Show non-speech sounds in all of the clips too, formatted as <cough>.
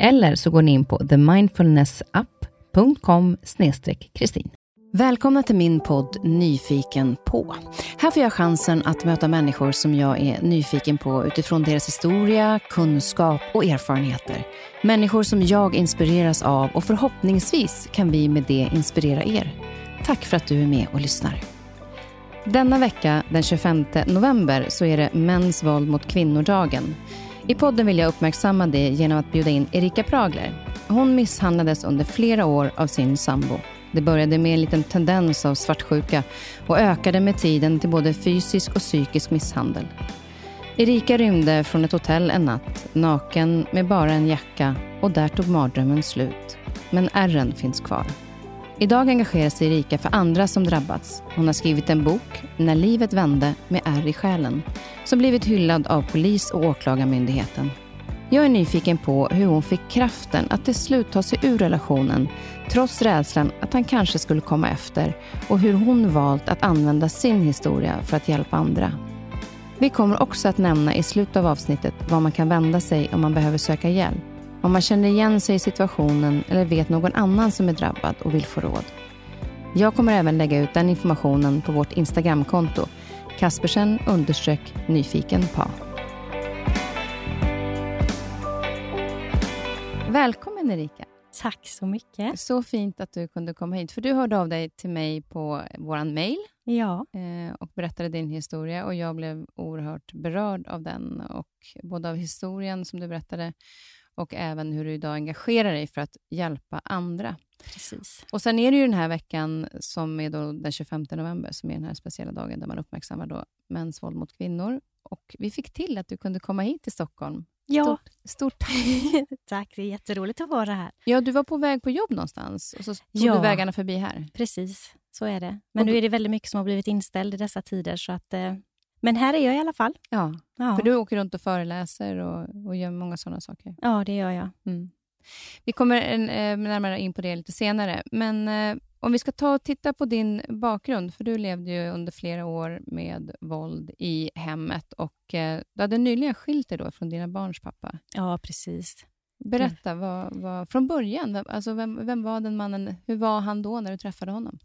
Eller så går ni in på themindfulnessapp.com kristin. Välkomna till min podd Nyfiken på. Här får jag chansen att möta människor som jag är nyfiken på utifrån deras historia, kunskap och erfarenheter. Människor som jag inspireras av och förhoppningsvis kan vi med det inspirera er. Tack för att du är med och lyssnar. Denna vecka, den 25 november, så är det mäns våld mot kvinnor-dagen. I podden vill jag uppmärksamma det genom att bjuda in Erika Pragler. Hon misshandlades under flera år av sin sambo. Det började med en liten tendens av svartsjuka och ökade med tiden till både fysisk och psykisk misshandel. Erika rymde från ett hotell en natt, naken med bara en jacka och där tog mardrömmen slut. Men ärren finns kvar. Idag engagerar sig Erika för andra som drabbats. Hon har skrivit en bok, När livet vände, med ärr i själen, som blivit hyllad av polis och åklagarmyndigheten. Jag är nyfiken på hur hon fick kraften att till slut ta sig ur relationen, trots rädslan att han kanske skulle komma efter, och hur hon valt att använda sin historia för att hjälpa andra. Vi kommer också att nämna i slutet av avsnittet var man kan vända sig om man behöver söka hjälp. Om man känner igen sig i situationen eller vet någon annan som är drabbad och vill få råd. Jag kommer även lägga ut den informationen på vårt Instagramkonto, Kaspersen understreck nyfiken på. Välkommen Erika. Tack så mycket. Så fint att du kunde komma hit. För Du hörde av dig till mig på vår mail ja. Eh, och berättade din historia. och Jag blev oerhört berörd av den, och både av historien som du berättade och även hur du idag engagerar dig för att hjälpa andra. Precis. Och Sen är det ju den här veckan, som är då den 25 november, som är den här speciella dagen där man uppmärksammar då mäns våld mot kvinnor. Och Vi fick till att du kunde komma hit till Stockholm. Ja. Stort, stort tack. <laughs> tack, det är jätteroligt att vara här. Ja, du var på väg på jobb någonstans och så tog ja. du vägarna förbi här. Precis, så är det. Men nu är det väldigt mycket som har blivit inställd i dessa tider, så att eh, men här är jag i alla fall. Ja, ja. för du åker runt och föreläser och, och gör många sådana saker. Ja, det gör jag. Mm. Vi kommer eh, närmare in på det lite senare. Men eh, om vi ska ta och titta på din bakgrund, för du levde ju under flera år med våld i hemmet och eh, du hade nyligen skilt dig då från dina barns pappa. Ja, precis. Berätta, vad, vad, från början, alltså vem, vem var den mannen? Hur var han då när du träffade honom?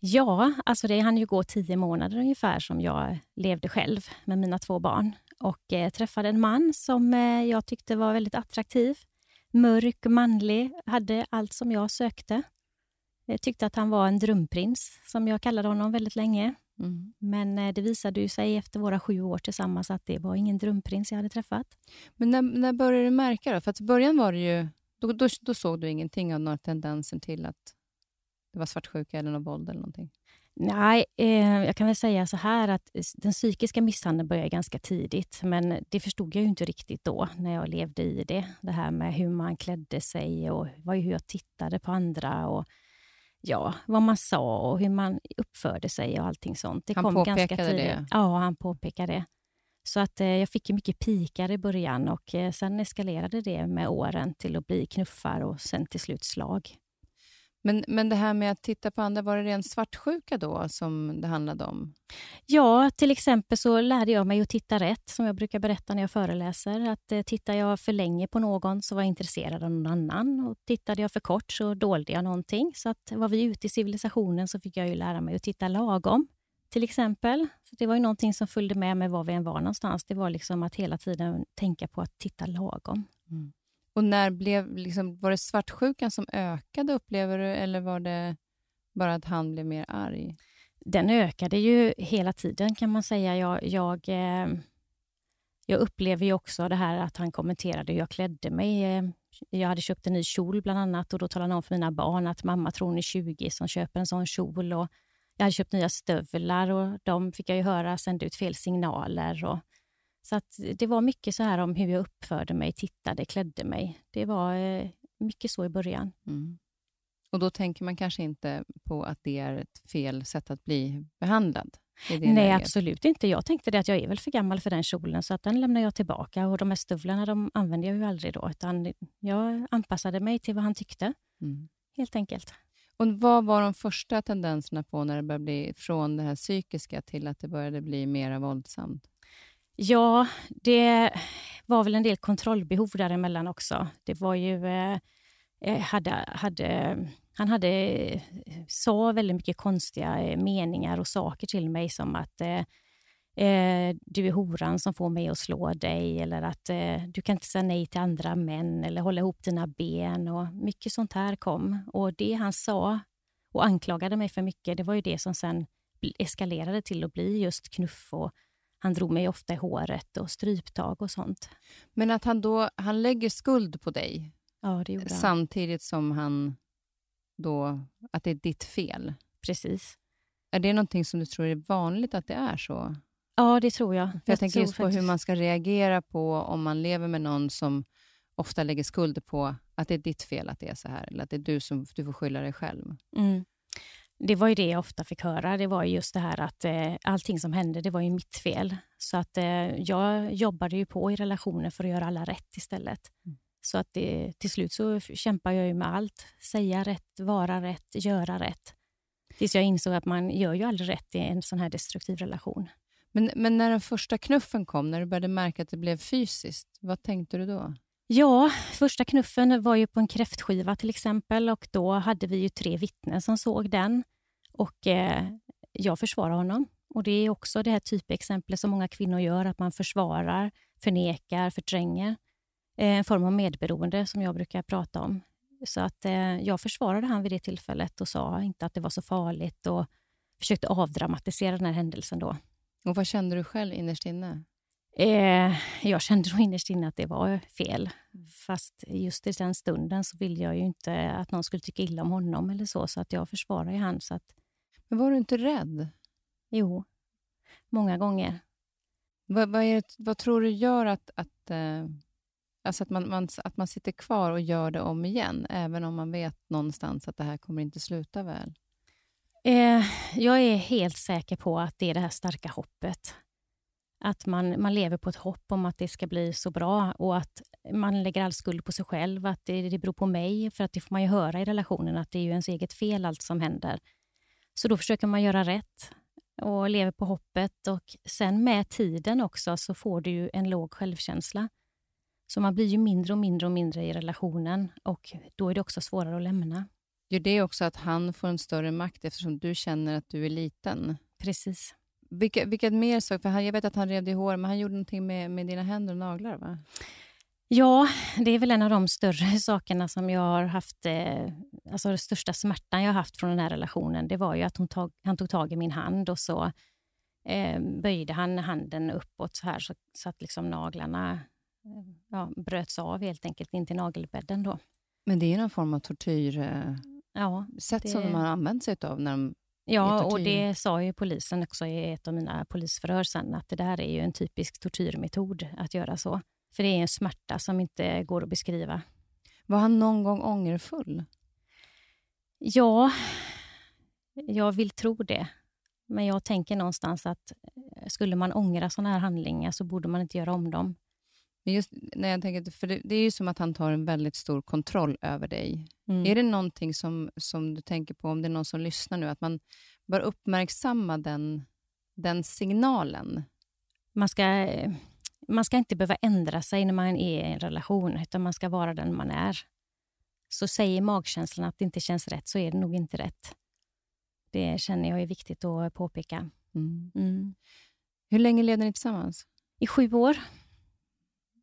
Ja, alltså det hann ju gå tio månader ungefär som jag levde själv med mina två barn och eh, träffade en man som eh, jag tyckte var väldigt attraktiv. Mörk, manlig, hade allt som jag sökte. Jag tyckte att han var en drömprins, som jag kallade honom väldigt länge. Mm. Men eh, det visade ju sig efter våra sju år tillsammans att det var ingen drömprins jag hade träffat. Men när, när började du märka då? För att i början var det ju, då, då, då såg du ingenting av några tendenser till att det var svartsjuka eller något våld eller någonting? Nej, eh, jag kan väl säga så här att den psykiska misshandeln började ganska tidigt, men det förstod jag ju inte riktigt då när jag levde i det. Det här med hur man klädde sig och hur jag tittade på andra och ja, vad man sa och hur man uppförde sig och allting sånt. Det han kom ganska tidigt. det? Ja, han påpekade det. Så att eh, jag fick mycket pikar i början och eh, sen eskalerade det med åren till att bli knuffar och sen till slut slag. Men, men det här med att titta på andra, var det ren svartsjuka då som det handlade om? Ja, till exempel så lärde jag mig att titta rätt, som jag brukar berätta när jag föreläser. Att eh, Tittar jag för länge på någon så var jag intresserad av någon annan. Och Tittade jag för kort så dolde jag någonting. Så att var vi ute i civilisationen så fick jag ju lära mig att titta lagom till exempel. Så det var ju någonting som följde med mig var vi än var någonstans. Det var liksom att hela tiden tänka på att titta lagom. Mm. Och när blev, liksom, var det svartsjukan som ökade, upplever du, eller var det bara att han blev mer arg? Den ökade ju hela tiden kan man säga. Jag, jag, eh, jag upplever ju också det här att han kommenterade hur jag klädde mig. Eh, jag hade köpt en ny kjol bland annat och då talade han om för mina barn att mamma tror hon är 20 som köper en sån kjol. Och jag hade köpt nya stövlar och de fick jag ju höra sände ut fel signaler. Och, så att det var mycket så här om hur jag uppförde mig, tittade, klädde mig. Det var eh, mycket så i början. Mm. Och då tänker man kanske inte på att det är ett fel sätt att bli behandlad? Nej, läget. absolut inte. Jag tänkte det att jag är väl för gammal för den kjolen, så att den lämnar jag tillbaka. Och De här stövlarna de använde jag ju aldrig då, utan jag anpassade mig till vad han tyckte, mm. helt enkelt. Och Vad var de första tendenserna på när det började bli från det här psykiska till att det började bli mer våldsamt? Ja, det var väl en del kontrollbehov däremellan också. Det var ju... Eh, eh hade, hade, han hade, eh, sa väldigt mycket konstiga eh, meningar och saker till mig som att eh, du är horan som får mig att slå dig eller att eh, du kan inte säga nej till andra män eller hålla ihop dina ben. och Mycket sånt här kom. Och Det han sa och anklagade mig för mycket, det var ju det som sen eskalerade till att bli just knuff och han drog mig ofta i håret och stryptag och sånt. Men att han då han lägger skuld på dig ja, det gjorde han. samtidigt som han då, att det är ditt fel? Precis. Är det någonting som du tror är vanligt att det är så? Ja, det tror jag. För jag, jag tänker just på hur man ska reagera på om man lever med någon som ofta lägger skuld på att det är ditt fel att det är så här, eller att det är du som du får skylla dig själv. Mm. Det var ju det jag ofta fick höra. Det var just det här att eh, allting som hände, det var ju mitt fel. Så att eh, jag jobbade ju på i relationen för att göra alla rätt istället. Mm. Så att det, till slut så kämpar jag ju med allt. Säga rätt, vara rätt, göra rätt. Tills jag insåg att man gör ju aldrig rätt i en sån här destruktiv relation. Men, men när den första knuffen kom, när du började märka att det blev fysiskt, vad tänkte du då? Ja, första knuffen var ju på en kräftskiva till exempel och då hade vi ju tre vittnen som såg den. Och eh, jag försvarade honom. Och Det är också det här typexemplet som många kvinnor gör, att man försvarar, förnekar, förtränger. Eh, en form av medberoende som jag brukar prata om. Så att eh, jag försvarade han vid det tillfället och sa inte att det var så farligt och försökte avdramatisera den här händelsen då. Och Vad kände du själv innerst inne? Eh, jag kände nog innerst inne att det var fel. Fast just i den stunden så ville jag ju inte att någon skulle tycka illa om honom eller så, så att jag försvarade han. Så att... Men var du inte rädd? Jo, många gånger. Vad, vad, det, vad tror du gör att, att, eh, alltså att, man, man, att man sitter kvar och gör det om igen, även om man vet någonstans att det här kommer inte sluta väl? Eh, jag är helt säker på att det är det här starka hoppet. Att man, man lever på ett hopp om att det ska bli så bra och att man lägger all skuld på sig själv, att det, det beror på mig. För att det får man ju höra i relationen, att det är ju ens eget fel allt som händer. Så då försöker man göra rätt och lever på hoppet. Och Sen med tiden också så får du ju en låg självkänsla. Så man blir ju mindre och mindre och mindre i relationen och då är det också svårare att lämna. Gör det också att han får en större makt eftersom du känner att du är liten? Precis. Vilka, vilket mer sak? För han, jag vet att han rev dig hår, men han gjorde någonting med, med dina händer och naglar, va? Ja, det är väl en av de större <laughs> sakerna som jag har haft... Eh, alltså den största smärtan jag har haft från den här relationen, det var ju att hon tag, han tog tag i min hand och så eh, böjde han handen uppåt så här så, så att liksom naglarna ja, bröts av helt enkelt in till nagelbädden. Då. Men det är någon form av tortyrsätt eh, ja, det... som de har använt sig av när de Ja, och det sa ju polisen också i ett av mina polisförhör sen, att det där är ju en typisk tortyrmetod att göra så. För det är en smärta som inte går att beskriva. Var han någon gång ångerfull? Ja, jag vill tro det. Men jag tänker någonstans att eh, skulle man ångra sådana här handlingar så borde man inte göra om dem. Men just när jag tänker, för det, det, är ju som att han tar en väldigt stor kontroll över dig. Mm. Är det någonting som, som du tänker på, om det är någon som lyssnar nu, att man bör uppmärksamma den, den signalen? Man ska, man ska inte behöva ändra sig när man är i en relation, utan man ska vara den man är. Så säger magkänslan att det inte känns rätt, så är det nog inte rätt. Det känner jag är viktigt att påpeka. Mm. Mm. Hur länge levde ni tillsammans? I sju år.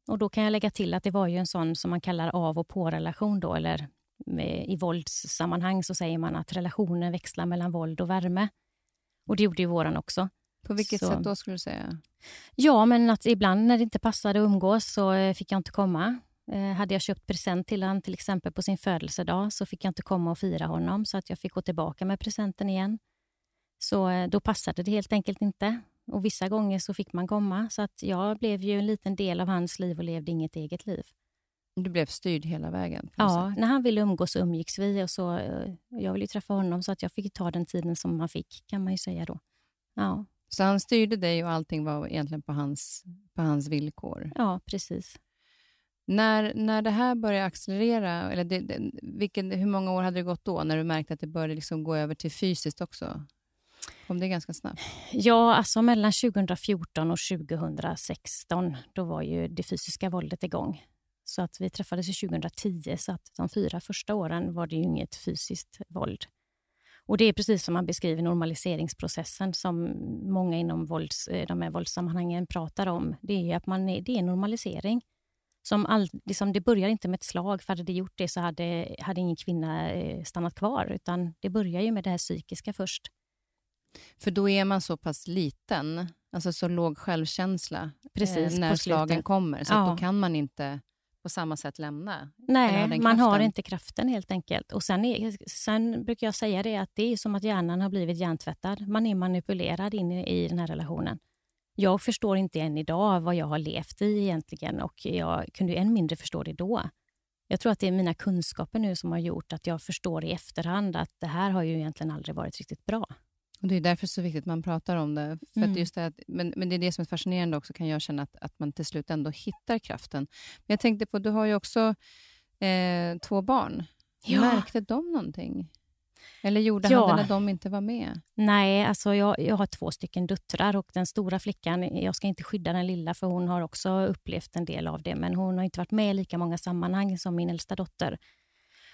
Och Då kan jag lägga till att det var ju en sån som man kallar av och på-relation. Då, eller med, I våldssammanhang så säger man att relationen växlar mellan våld och värme. Och Det gjorde ju våran också. På vilket Så- sätt då skulle du säga? Ja, men att ibland när det inte passade att umgås så eh, fick jag inte komma. Eh, hade jag köpt present till honom, till exempel på sin födelsedag, så fick jag inte komma och fira honom, så att jag fick gå tillbaka med presenten igen. Så eh, då passade det helt enkelt inte. Och Vissa gånger så fick man komma, så att jag blev ju en liten del av hans liv och levde inget eget liv. Du blev styrd hela vägen? Ja, när han ville umgås så umgicks vi och så, eh, jag ville ju träffa honom, så att jag fick ta den tiden som man fick, kan man ju säga då. Ja, Så han styrde dig och allting var egentligen på hans, på hans villkor? ja precis. När, när det här började accelerera, eller det, det, vilken, hur många år hade det gått då, när du märkte att det började liksom gå över till fysiskt också? Kom det ganska snabbt? Ja, alltså mellan 2014 och 2016, då var ju det fysiska våldet igång. Så att vi träffades 2010, så att de fyra första åren var det ju inget fysiskt våld. Och Det är precis som man beskriver normaliseringsprocessen som många inom vålds, eh, de här våldssammanhangen pratar om. Det är ju att man är, det är normalisering. Som all, liksom det börjar inte med ett slag, för hade det gjort det så hade, hade ingen kvinna eh, stannat kvar. Utan det börjar ju med det här psykiska först. För då är man så pass liten, alltså så låg självkänsla Precis, eh, när slagen kommer, så Ja. då kan man inte på samma sätt lämna. Har Nej, man har kraften? inte kraften helt enkelt. Och sen, är, sen brukar jag säga det att det är som att hjärnan har blivit hjärntvättad. Man är manipulerad in i, i den här relationen. Jag förstår inte än idag vad jag har levt i egentligen och jag kunde än mindre förstå det då. Jag tror att det är mina kunskaper nu som har gjort att jag förstår i efterhand att det här har ju egentligen aldrig varit riktigt bra. Och Det är därför så viktigt att man pratar om det. För Mm. att just det att, men, men det är det som är fascinerande också, kan jag känna, att, att man till slut ändå hittar kraften. Men jag tänkte på, du har ju också eh, två barn. Ja. Märkte de någonting? Eller gjorde Ja. han det när de inte var med? Nej, alltså jag, jag har två stycken döttrar och den stora flickan, jag ska inte skydda den lilla för hon har också upplevt en del av det, men hon har inte varit med i lika många sammanhang som min äldsta dotter.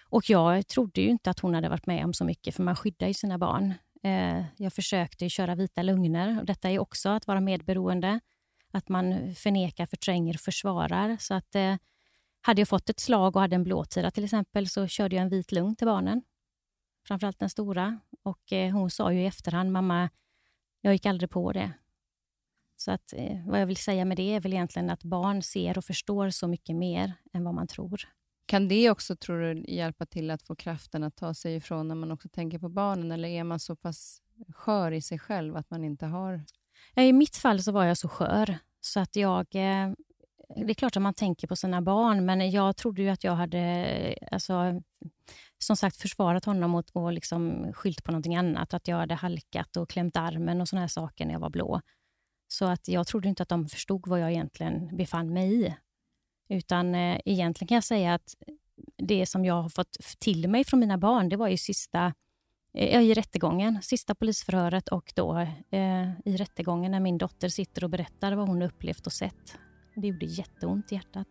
Och jag trodde ju inte att hon hade varit med om så mycket, för man skyddar ju sina barn. Eh, jag försökte köra vita lögner och detta är också att vara medberoende. Att man förnekar, förtränger och försvarar. Så att eh, hade jag fått ett slag och hade en blåtira till exempel så körde jag en vit lugn till barnen. Framförallt den stora. Och eh, hon sa ju i efterhand, mamma, jag gick aldrig på det. Så att, eh, vad jag vill säga med det är väl egentligen att barn ser och förstår så mycket mer än vad man tror. Kan det också, tror du, hjälpa till att få kraften att ta sig ifrån när man också tänker på barnen? Eller är man så pass skör i sig själv att man inte har... I mitt fall så var jag så skör så att jag... Eh, det är klart att man tänker på sina barn, men jag trodde ju att jag hade alltså, som sagt försvarat honom och, och liksom skyllt på någonting annat. Att jag hade halkat och klämt armen och såna här saker när jag var blå. Så att jag trodde inte att de förstod vad jag egentligen befann mig i. Utan eh, egentligen kan jag säga att det som jag har fått till mig från mina barn, det var ju sista eh, i rättegången, sista polisförhöret och då eh, i rättegången när min dotter sitter och berättar vad hon upplevt och sett. Det gjorde jätteont i hjärtat.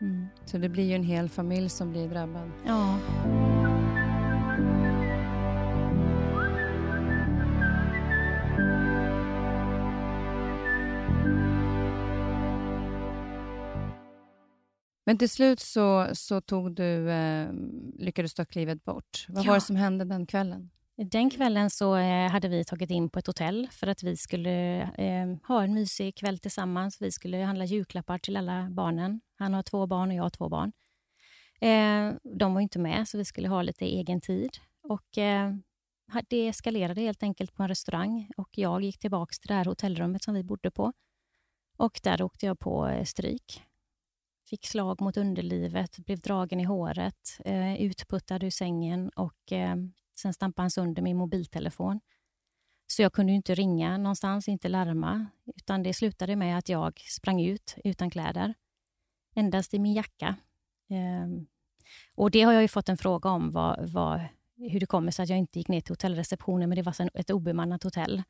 Mm. Så det blir ju en hel familj som blir drabbad. Ja. Men till slut så, så tog du, eh, lyckades ta klivet bort. Vad Ja. var det som hände den kvällen? Den kvällen så eh, hade vi tagit in på ett hotell för att vi skulle eh, ha en mysig kväll tillsammans. Vi skulle handla julklappar till alla barnen. Han har två barn och jag har två barn. Eh, de var inte med, så vi skulle ha lite egen tid. Och, eh, det eskalerade helt enkelt på en restaurang och jag gick tillbaka till det här hotellrummet som vi bodde på. Och där åkte jag på eh, stryk. Fick slag mot underlivet, blev dragen i håret, eh, utputtad ur sängen och eh, sen stampade han sönder min mobiltelefon. Så jag kunde ju inte ringa någonstans, inte larma, utan det slutade med att jag sprang ut utan kläder. Endast i min jacka. Eh, och det har jag ju fått en fråga om, vad, vad, hur det kommer sig att jag inte gick ner till hotellreceptionen, men det var ett obemannat hotell.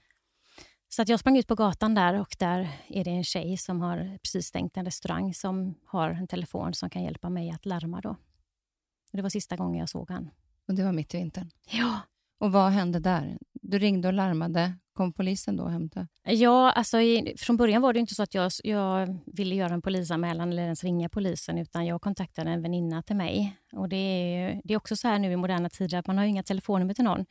Så att jag sprang ut på gatan där och där är det en tjej som har precis stängt en restaurang som har en telefon som kan hjälpa mig att larma. Då. Det var sista gången jag såg han. Och det var mitt i vintern. Ja. Och vad hände där? Du ringde och larmade. kom polisen då och hämtade? Ja, alltså, från början var det inte så att jag, jag ville göra en polisanmälan eller ens ringa polisen, utan jag kontaktade en väninna till mig. Och det är, det är också så här nu i moderna tider att man har inga telefonnummer till någon.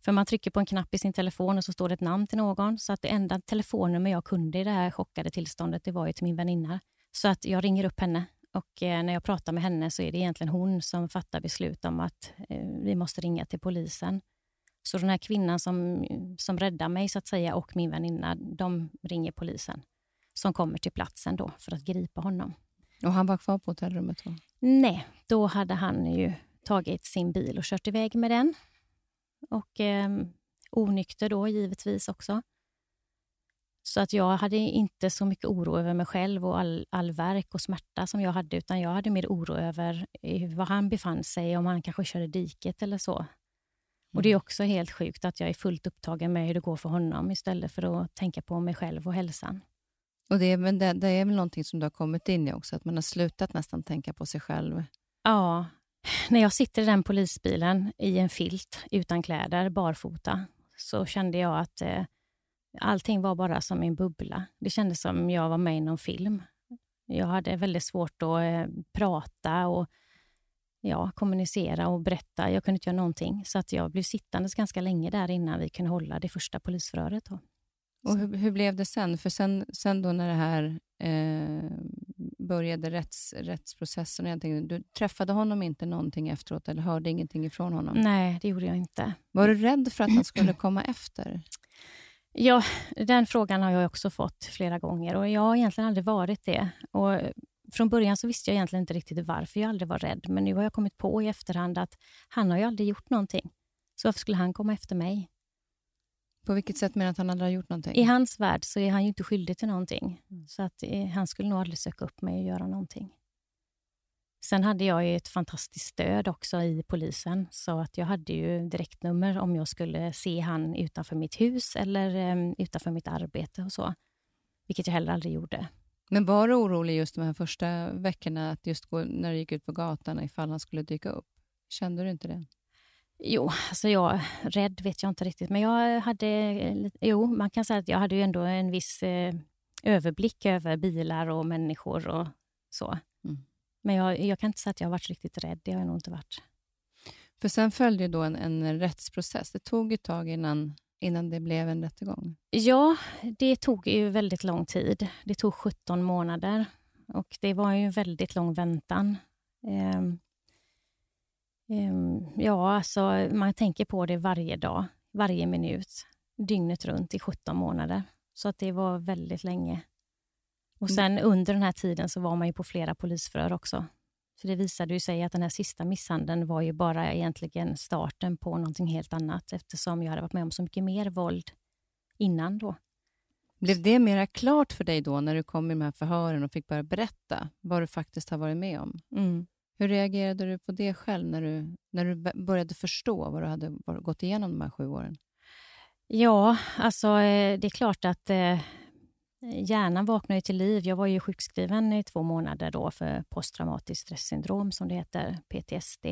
För man trycker på en knapp i sin telefon och så står det ett namn till någon. Så att det enda telefonnummer jag kunde i det här chockade tillståndet, det var ju till min väninna. Så att jag ringer upp henne och eh, när jag pratar med henne så är det egentligen hon som fattar beslut om att eh, vi måste ringa till polisen. Så den här kvinnan som, som räddar mig så att säga och min väninna, de ringer polisen som kommer till platsen då för att gripa honom. Och han var kvar på hotellrummet då? Nej, då hade han ju tagit sin bil och kört iväg med den. Och eh, onykter då givetvis också. Så att jag hade inte så mycket oro över mig själv och all, all verk och smärta som jag hade, utan jag hade mer oro över var han befann sig, om han kanske körde diket eller så. Och Det är mm. också helt sjukt att jag är fullt upptagen med hur det går för honom istället för att tänka på mig själv och hälsan. Och det är, det, det är väl någonting som du har kommit in i också, att man har slutat nästan tänka på sig själv? Ja. När jag sitter i den polisbilen i en filt utan kläder, barfota, så kände jag att eh, allting var bara som en bubbla. Det kändes som jag var med i någon film. Jag hade väldigt svårt att eh, prata och ja, kommunicera och berätta. Jag kunde inte göra någonting. Så att jag blev sittandes ganska länge där innan vi kunde hålla det första polisförhöret. Då. Och hur, hur, blev det sen? För sen, sen då när det här eh, började rätts, rättsprocessen, och du träffade honom inte någonting efteråt eller hörde ingenting ifrån honom? Nej, det gjorde jag inte. Var du rädd för att han skulle komma efter? Ja, den frågan har jag också fått flera gånger och jag har egentligen aldrig varit det. Och från början så visste jag egentligen inte riktigt varför jag aldrig var rädd, men nu har jag kommit på i efterhand att han har ju aldrig gjort någonting. Så varför skulle han komma efter mig? På vilket sätt menar du att han aldrig har gjort någonting? I hans värld så är han ju inte skyldig till någonting. Mm. Så att eh, han skulle nog aldrig söka upp mig och göra någonting. Sen hade jag ett fantastiskt stöd också i polisen, så att jag hade ju direktnummer om jag skulle se han utanför mitt hus eller um, utanför mitt arbete och så. Vilket jag heller aldrig gjorde. Men var du orolig just de här första veckorna, att just gå, när du gick ut på gatan, ifall han skulle dyka upp? Kände du inte det? Jo, alltså jag, rädd vet jag inte riktigt, men jag hade... Jo, man kan säga att jag hade ju ändå en viss eh, överblick över bilar och människor och så. Mm. Men jag, jag, kan inte säga att jag har varit riktigt rädd, det har jag nog inte varit. För sen följde då en, en rättsprocess. Det tog ett tag innan innan det blev en rättegång? Ja, det tog ju väldigt lång tid. Det tog 17 månader och det var ju en väldigt lång väntan. Um, ja, alltså man tänker på det varje dag, varje minut, dygnet runt i 17 månader. Så att det var väldigt länge. Och mm. sen under den här tiden så var man ju på flera polisförhör också. För det visade ju sig att den här sista misshandeln var ju bara egentligen starten på någonting helt annat eftersom jag hade varit med om så mycket mer våld innan då. Blev det mera klart för dig då när du kom i de här förhören och fick börja berätta vad du faktiskt har varit med om? Mm. Hur reagerade du på det själv när du, när du började förstå vad du hade gått igenom de här sju åren? Ja, alltså eh, det är klart att eh, Hjärnan vaknar till liv. Jag var ju sjukskriven i två månader då för posttraumatiskt stressyndrom, som det heter, PTSD.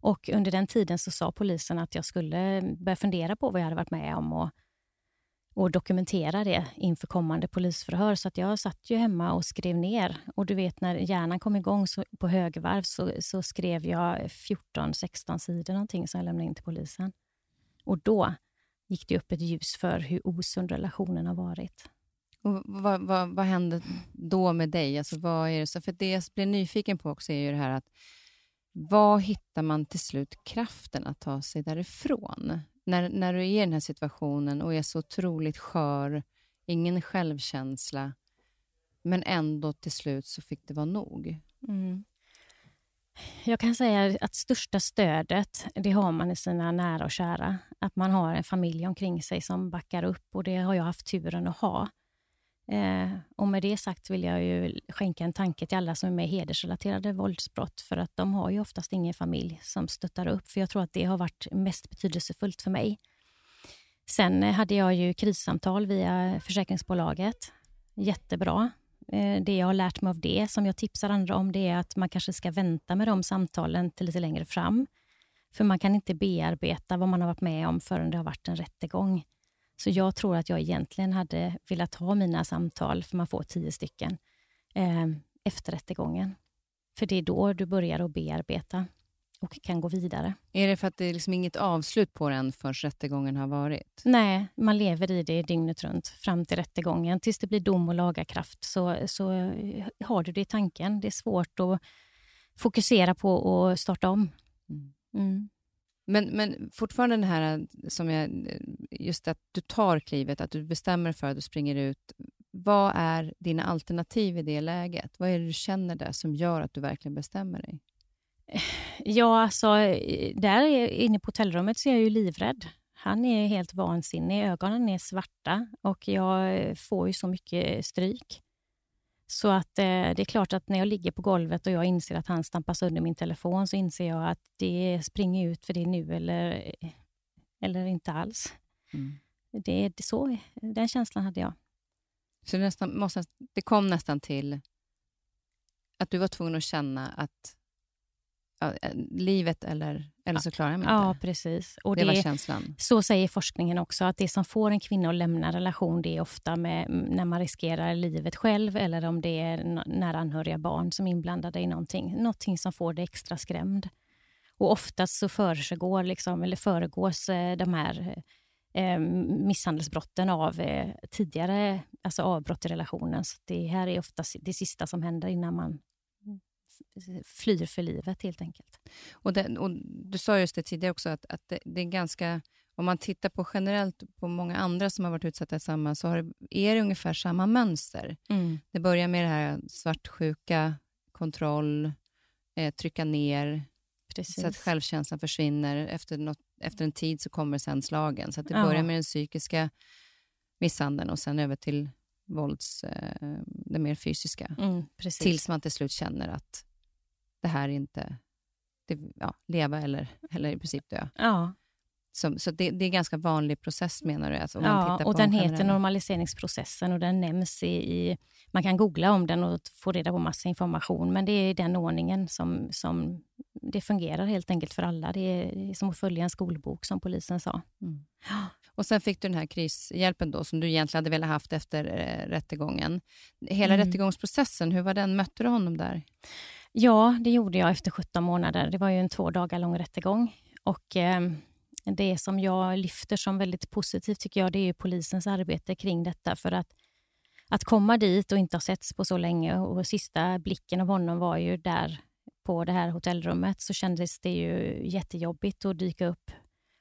Och under den tiden så sa polisen att jag skulle eh, börja fundera på vad jag hade varit med om och, och dokumentera det inför kommande polisförhör. Så att jag satt ju hemma och skrev ner. Och du vet, när hjärnan kom igång så, på högvarv så, så skrev jag 14-16 sidor någonting som jag lämnade in till polisen. Och då gick det upp ett ljus för hur osund relationen har varit. Och vad, vad, vad hände då med dig? Alltså, vad är det, så, för det jag blir nyfiken på också är ju det här att vad hittar man till slut kraften att ta sig därifrån? När, när du är i den här situationen och är så otroligt skör, ingen självkänsla, men ändå till slut så fick det vara nog. Mm. Jag kan säga att största stödet, det har man i sina nära och kära. Att man har en familj omkring sig som backar upp och det har jag haft turen att ha. Eh, och med det sagt vill jag ju skänka en tanke till alla som är med i hedersrelaterade våldsbrott, för att de har ju oftast ingen familj som stöttar upp, för jag tror att det har varit mest betydelsefullt för mig. Sen eh, hade jag ju krissamtal via försäkringsbolaget. Jättebra. Eh, det jag har lärt mig av det, som jag tipsar andra om, det är att man kanske ska vänta med de samtalen till lite längre fram. För man kan inte bearbeta vad man har varit med om förrän det har varit en rättegång. Så jag tror att jag egentligen hade velat ha mina samtal, för man får tio stycken, eh, efter rättegången. För det är då du börjar att bearbeta och kan gå vidare. Är det för att det är liksom inget avslut på den förrän rättegången har varit? Nej, man lever i det dygnet runt fram till rättegången. Tills det blir dom och lagarkraft så, så har du det i tanken. Det är svårt att fokusera på att starta om. Mm. Men, men fortfarande det här eh, som jag, eh, just att du tar klivet, att du bestämmer för att du springer ut. Vad är dina alternativ i det läget? Vad är det du känner där som gör att du verkligen bestämmer dig? Ja, alltså, eh, där inne på hotellrummet så är jag ju livrädd. Han är helt vansinnig, ögonen är svarta och jag får ju så mycket stryk. Så att eh, det är klart att när jag ligger på golvet och jag inser att han stampar sönder min telefon så inser jag att det springer ut för det nu eller, eller inte alls. Mm. Det, det så, den känslan hade jag. Så det, nästan, måste, det kom nästan till att du var tvungen att känna att ja, eh, livet eller, eller så klarar jag mig inte. Ja, precis. Och det, det var känslan. Så säger forskningen också, att det som får en kvinna att lämna en relation, det är ofta med, när man riskerar livet själv eller om det är nära anhöriga barn som är inblandade i någonting. Någonting som får dig extra skrämd. Och oftast så försiggår, liksom, eller föregås eh, de här eh, misshandelsbrotten av eh, tidigare alltså avbrott i relationen. Så det här är oftast det sista som händer innan man flyr för livet helt enkelt. Och, det, och Du sa just det tidigare också, att, att det, det, är ganska... Om man tittar på generellt på många andra som har varit utsatta i samma, så har är det ungefär samma mönster. Mm. Det börjar med det här svartsjuka, kontroll, eh, trycka ner, Precis. så att självkänslan försvinner. Efter, något, efter en tid så kommer sen slagen. Så det ja. börjar med den psykiska misshandeln och sen över till vålds, eh, det mer fysiska. Mm, tills man till slut känner att det här är inte... Det, ja, leva eller, eller i princip dö. Ja. Så, så det, det, är en ganska vanlig process menar du? Alltså, ja, och den heter normaliseringsprocessen och den nämns i, i, Man kan googla om den och få reda på massa information, men det är den ordningen som, som det fungerar helt enkelt för alla. Det är som att följa en skolbok, som polisen sa. Mm. Och Sen fick du den här krishjälpen då, som du egentligen hade velat haft efter eh, rättegången. Hela mm. rättegångsprocessen, hur var den? Mötte du honom där? Ja, det gjorde jag efter 17 månader. Det var ju en två dagar lång rättegång. Och, eh, det som jag lyfter som väldigt positivt tycker jag, det är polisens arbete kring detta. För att, att komma dit och inte ha setts på så länge och sista blicken av honom var ju där på det här hotellrummet så kändes det ju jättejobbigt att dyka upp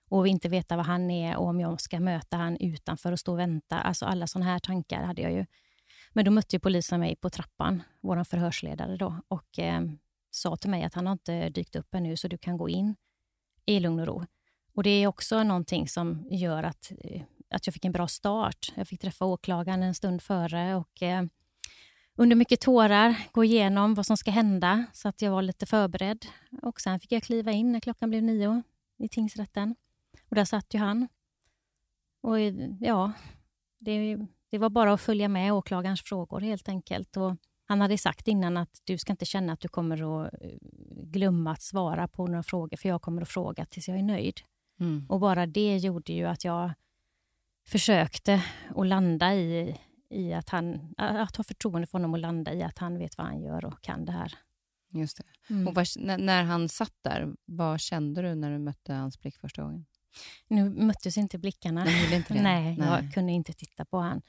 och inte veta vad han är och om jag ska möta han utanför och stå och vänta. Alltså alla sådana här tankar hade jag ju. Men då mötte ju polisen mig på trappan, vår förhörsledare då, och eh, sa till mig att han har inte dykt upp ännu, så du kan gå in i lugn och ro. Och Det är också någonting som gör att, eh, att jag fick en bra start. Jag fick träffa åklagaren en stund före och eh, under mycket tårar gå igenom vad som ska hända, så att jag var lite förberedd. Och Sen fick jag kliva in när klockan blev nio i tingsrätten. Och där satt ju han. Och eh, ja, det, det var bara att följa med åklagarens frågor helt enkelt. Och han hade sagt innan att du ska inte känna att du kommer att eh, glömma att svara på några frågor, för jag kommer att fråga tills jag är nöjd. Mm. Och bara det gjorde ju att jag försökte att landa i, i att han, att ha förtroende för honom och landa i att han vet vad han gör och kan det här. Just det. Mm. Och vad, när, när han satt där, vad kände du när du mötte hans blick första gången? Nu möttes inte blickarna. Inte Nej, <laughs> Nej, jag kunde inte titta på honom.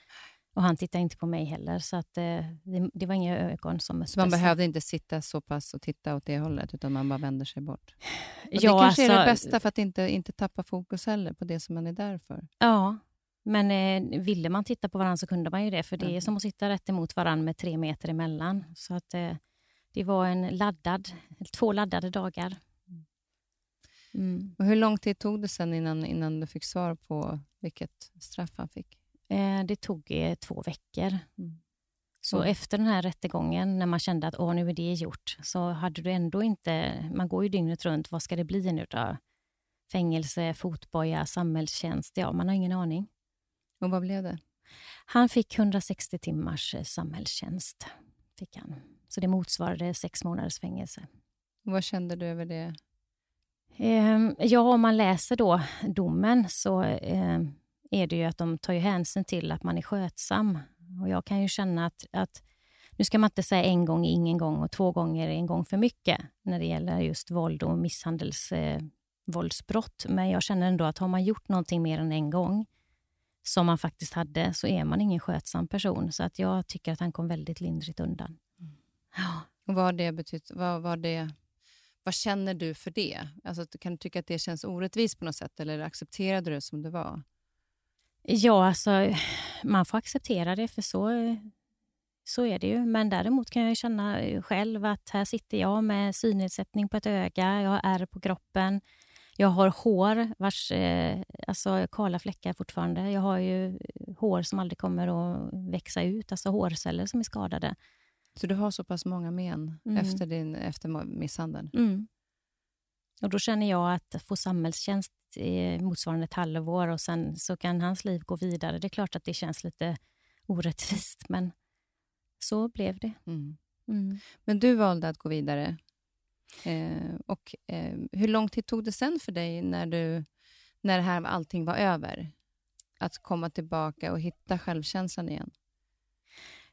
Och han tittade inte på mig heller, så att, eh, det, det, var inga ögon som möttes. Man behövde inte sitta så pass och titta åt det hållet, utan man bara vänder sig bort? <sighs> Och ja, det kanske alltså, är det alltså- bästa för att inte, inte tappa fokus heller på det som man är där för? Ja, men eh, ville man titta på varandra så kunde man ju det, för det mm. är som att sitta rätt emot varandra med tre meter emellan. Så att, eh, det var en laddad, två laddade dagar. Mm. Och hur lång tid tog det sen innan, innan du fick svar på vilket straff han fick? Eh, det tog eh, två veckor. Mm. Så mm. efter den här rättegången, när man kände att Åh, nu är det gjort, så hade du ändå inte... Man går ju dygnet runt. Vad ska det bli nu då? Fängelse, fotboja, samhällstjänst? Ja, man har ingen aning. Och vad blev det? Han fick 160 timmars eh, samhällstjänst. Fick han. Så det motsvarade sex månaders fängelse. Och vad kände du över det? Eh, ja, om man läser då domen så eh, är det ju att de tar ju hänsyn till att man är skötsam. Och jag kan ju känna att, att nu ska man inte säga en gång ingen gång och två gånger en gång för mycket när det gäller just våld och misshandelsvåldsbrott. Eh, Men jag känner ändå att har man gjort någonting mer än en gång som man faktiskt hade, så är man ingen skötsam person. Så att jag tycker att han kom väldigt lindrigt undan. Mm. Ja. Och vad det betytt, vad, vad, det, vad känner du för det? Alltså, kan du tycka att det känns orättvist på något sätt, eller accepterade du det som det var? Ja, alltså, man får acceptera det, för så, så är det ju. Men däremot kan jag känna själv att här sitter jag med synnedsättning på ett öga, jag har ärr på kroppen, jag har hår vars, eh, alltså kala fläckar fortfarande. Jag har ju hår som aldrig kommer att växa ut, alltså hårceller som är skadade. Så du har så pass många men mm. efter, din, efter misshandeln? Mm. Och då känner jag att få samhällstjänst motsvarande ett halvår och sen så kan hans liv gå vidare. Det är klart att det känns lite orättvist, men så blev det. Mm. Mm. Men du valde att gå vidare. Eh, och eh, Hur lång tid tog det sen för dig när, du, när här allting var över? Att komma tillbaka och hitta självkänslan igen?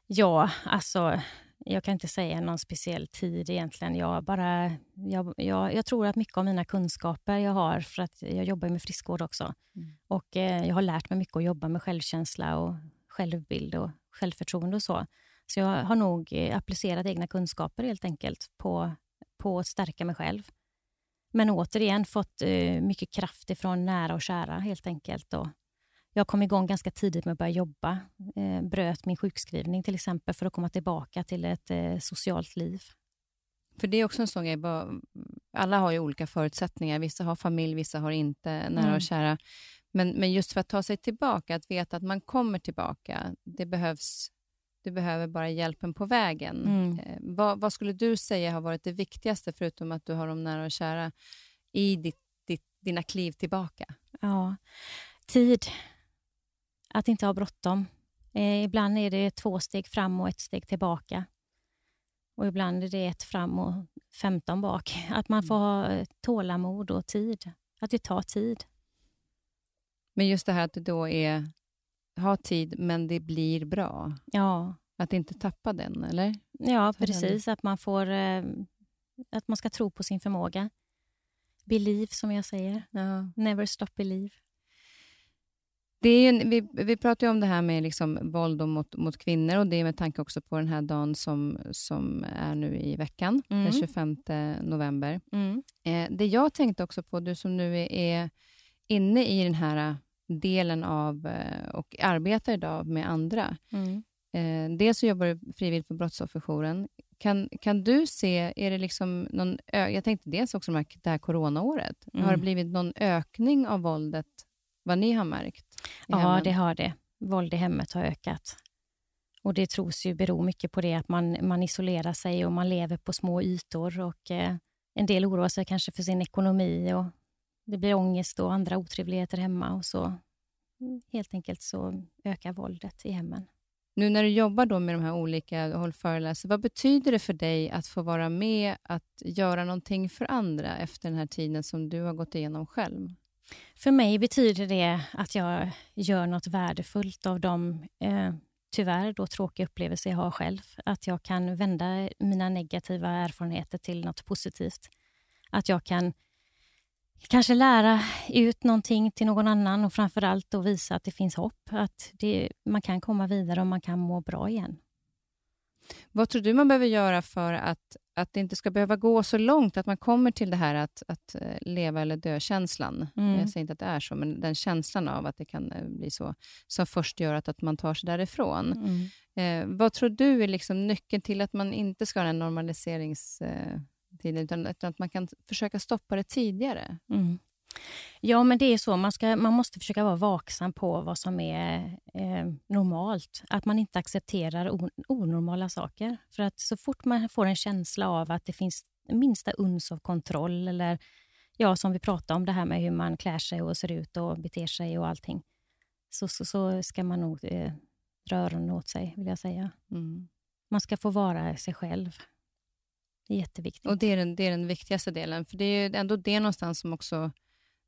Ja, alltså jag kan inte säga någon speciell tid egentligen. Jag, bara, jag, jag, jag, tror att mycket av mina kunskaper jag har, för att jag jobbar med friskvård också. Mm. Och eh, Jag har lärt mig mycket att jobba med självkänsla och självbild och självförtroende och så. Så jag har nog eh, applicerat egna kunskaper helt enkelt på, på att stärka mig själv. Men återigen fått eh, mycket kraft ifrån nära och kära helt enkelt. Och jag kom igång ganska tidigt med att börja jobba. Eh, bröt min sjukskrivning till exempel för att komma tillbaka till ett eh, socialt liv. För det är också en sån grej, alla har ju olika förutsättningar. Vissa har familj, vissa har inte nära mm. och kära. Men, men just för att ta sig tillbaka, att veta att man kommer tillbaka, det behövs du behöver bara hjälpen på vägen. Mm. Eh, vad, vad, skulle du säga har varit det viktigaste, förutom att du har de nära och kära, i ditt, ditt, dina kliv tillbaka? Ja, tid. Att inte ha bråttom. Eh, ibland är det två steg fram och ett steg tillbaka. Och ibland är det ett fram och femton bak. <laughs> Att man får ha eh, tålamod och tid. Att det tar tid. Men just det här att det då är ha tid, men det blir bra. Ja. Att inte tappa den, eller? Ja, precis. Att man får... Eh, att man ska tro på sin förmåga. Believe, som jag säger. Ja. Never stop believe. Det är en, vi, vi pratar ju om det här med liksom våld mot, mot kvinnor och det är med tanke också på den här dagen som, som är nu i veckan, mm. den 25 november. Mm. Eh, det jag tänkte också på, du som nu är, är inne i den här delen av eh, och arbetar idag med andra. Mm. Eh, dels så jobbar du frivilligt på Brottsofferjouren. Kan, kan du se, är det liksom någon, jag tänkte dels också det här coronaåret, mm. har det blivit någon ökning av våldet, vad ni har märkt? Ja, hemmen? det har det. Våld i hemmet har ökat. Och Det tros ju bero mycket på det att man, man isolerar sig och man lever på små ytor. och eh, En del oroar sig kanske för sin ekonomi och det blir ångest och andra otrevligheter hemma och så helt enkelt så ökar våldet i hemmen. Nu när du jobbar då med de här olika, håll föreläser, vad betyder det för dig att få vara med att göra någonting för andra efter den här tiden som du har gått igenom själv? För mig betyder det att jag gör något värdefullt av de eh, tyvärr då tråkiga upplevelser jag har själv. Att jag kan vända mina negativa erfarenheter till något positivt. Att jag kan kanske lära ut någonting till någon annan och framför allt visa att det finns hopp. Att det, man kan komma vidare och man kan må bra igen. Vad tror du man behöver göra för att, att det inte ska behöva gå så långt, att man kommer till det här att, att eh, leva eller dö-känslan? Mm. Jag säger inte att det är så, men den känslan av att det kan eh, bli så, som först gör att, att man tar sig därifrån. Mm. Eh, vad tror du är liksom nyckeln till att man inte ska ha den normaliserings... Eh, utan att man kan försöka stoppa det tidigare. Mm. Ja, men det är så. Man, ska, man måste försöka vara vaksam på vad som är eh, normalt. Att man inte accepterar on, onormala saker. För att så fort man får en känsla av att det finns minsta uns av kontroll eller ja, som vi pratade om, det här med hur man klär sig och ser ut och beter sig och allting, så, så, så ska man nog eh, dra öronen åt sig, vill jag säga. Mm. Man ska få vara sig själv. Det är jätteviktigt. Och det är, den, det är den viktigaste delen, för det är ändå det någonstans som också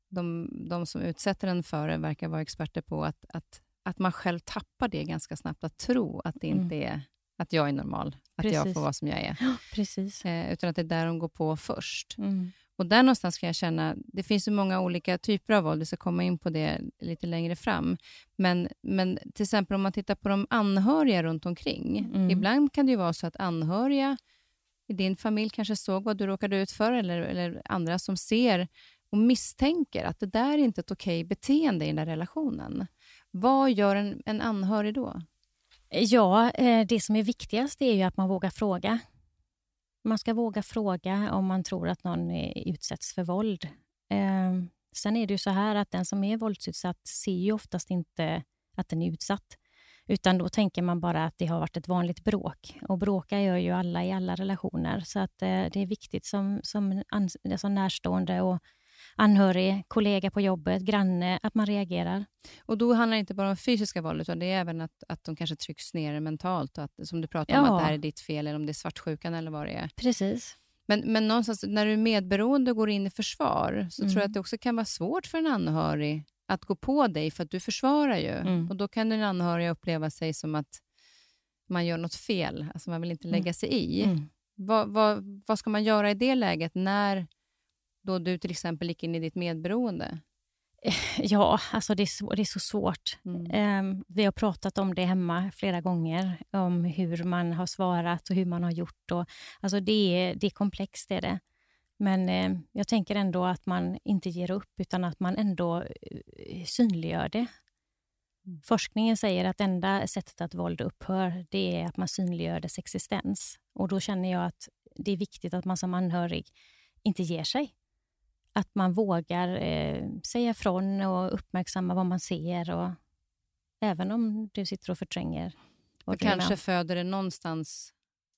de, de som utsätter en för det verkar vara experter på att, att, att man själv tappar det ganska snabbt, att tro att det inte är att jag är normal, att Precis. jag får vara som jag är. Precis. Eh, utan att det är där de går på först. Mm. Och där någonstans kan jag känna, det finns ju många olika typer av våld, vi ska komma in på det lite längre fram. Men, men till exempel om man tittar på de anhöriga runt omkring. Mm. Ibland kan det ju vara så att anhöriga i din familj kanske såg vad du råkade ut för, eller, eller andra som ser och misstänker att det där är inte ett okej beteende i den där relationen. Vad gör en, en anhörig då? Ja, eh, det som är viktigast är ju att man vågar fråga. Man ska våga fråga om man tror att någon utsätts för våld. Ehm, sen är det ju så här att den som är våldsutsatt ser ju oftast inte att den är utsatt. Utan då tänker man bara att det har varit ett vanligt bråk. Och bråka gör ju alla i alla relationer. Så att eh, det är viktigt som, som, som alltså närstående och anhörig, kollega på jobbet, granne, att man reagerar. Och då handlar det inte bara om fysiska våld, utan det är även att, att de kanske trycks ner mentalt. Och att, som du pratar om, Ja. att det här är ditt fel, eller om det är svartsjukan eller vad det är. Precis. Men, men någonstans, när du är medberoende och går in i försvar, så Mm. tror jag att det också kan vara svårt för en anhörig att gå på dig, för att du försvarar ju. Mm. Och då kan den anhöriga uppleva sig som att man gör något fel, alltså man vill inte lägga sig i. Mm. Vad, vad, vad ska man göra i det läget, när då du till exempel gick in i ditt medberoende? <laughs> Ja, alltså det är, så, det är så svårt. Mm. Ehm, vi har pratat om det hemma flera gånger, om hur man har svarat och hur man har gjort. Och, alltså det, är, det är komplext, det är det. Men eh, jag tänker ändå att man inte ger upp, utan att man ändå eh, synliggör det. Mm. Forskningen säger att enda sättet att våld upphör, det är att man synliggör dess existens. Och då känner jag att det är viktigt att man som anhörig inte ger sig. Att man vågar eh, säga ifrån och uppmärksamma vad man ser. Och, även om du sitter och förtränger. Och med kanske om. föder det någonstans...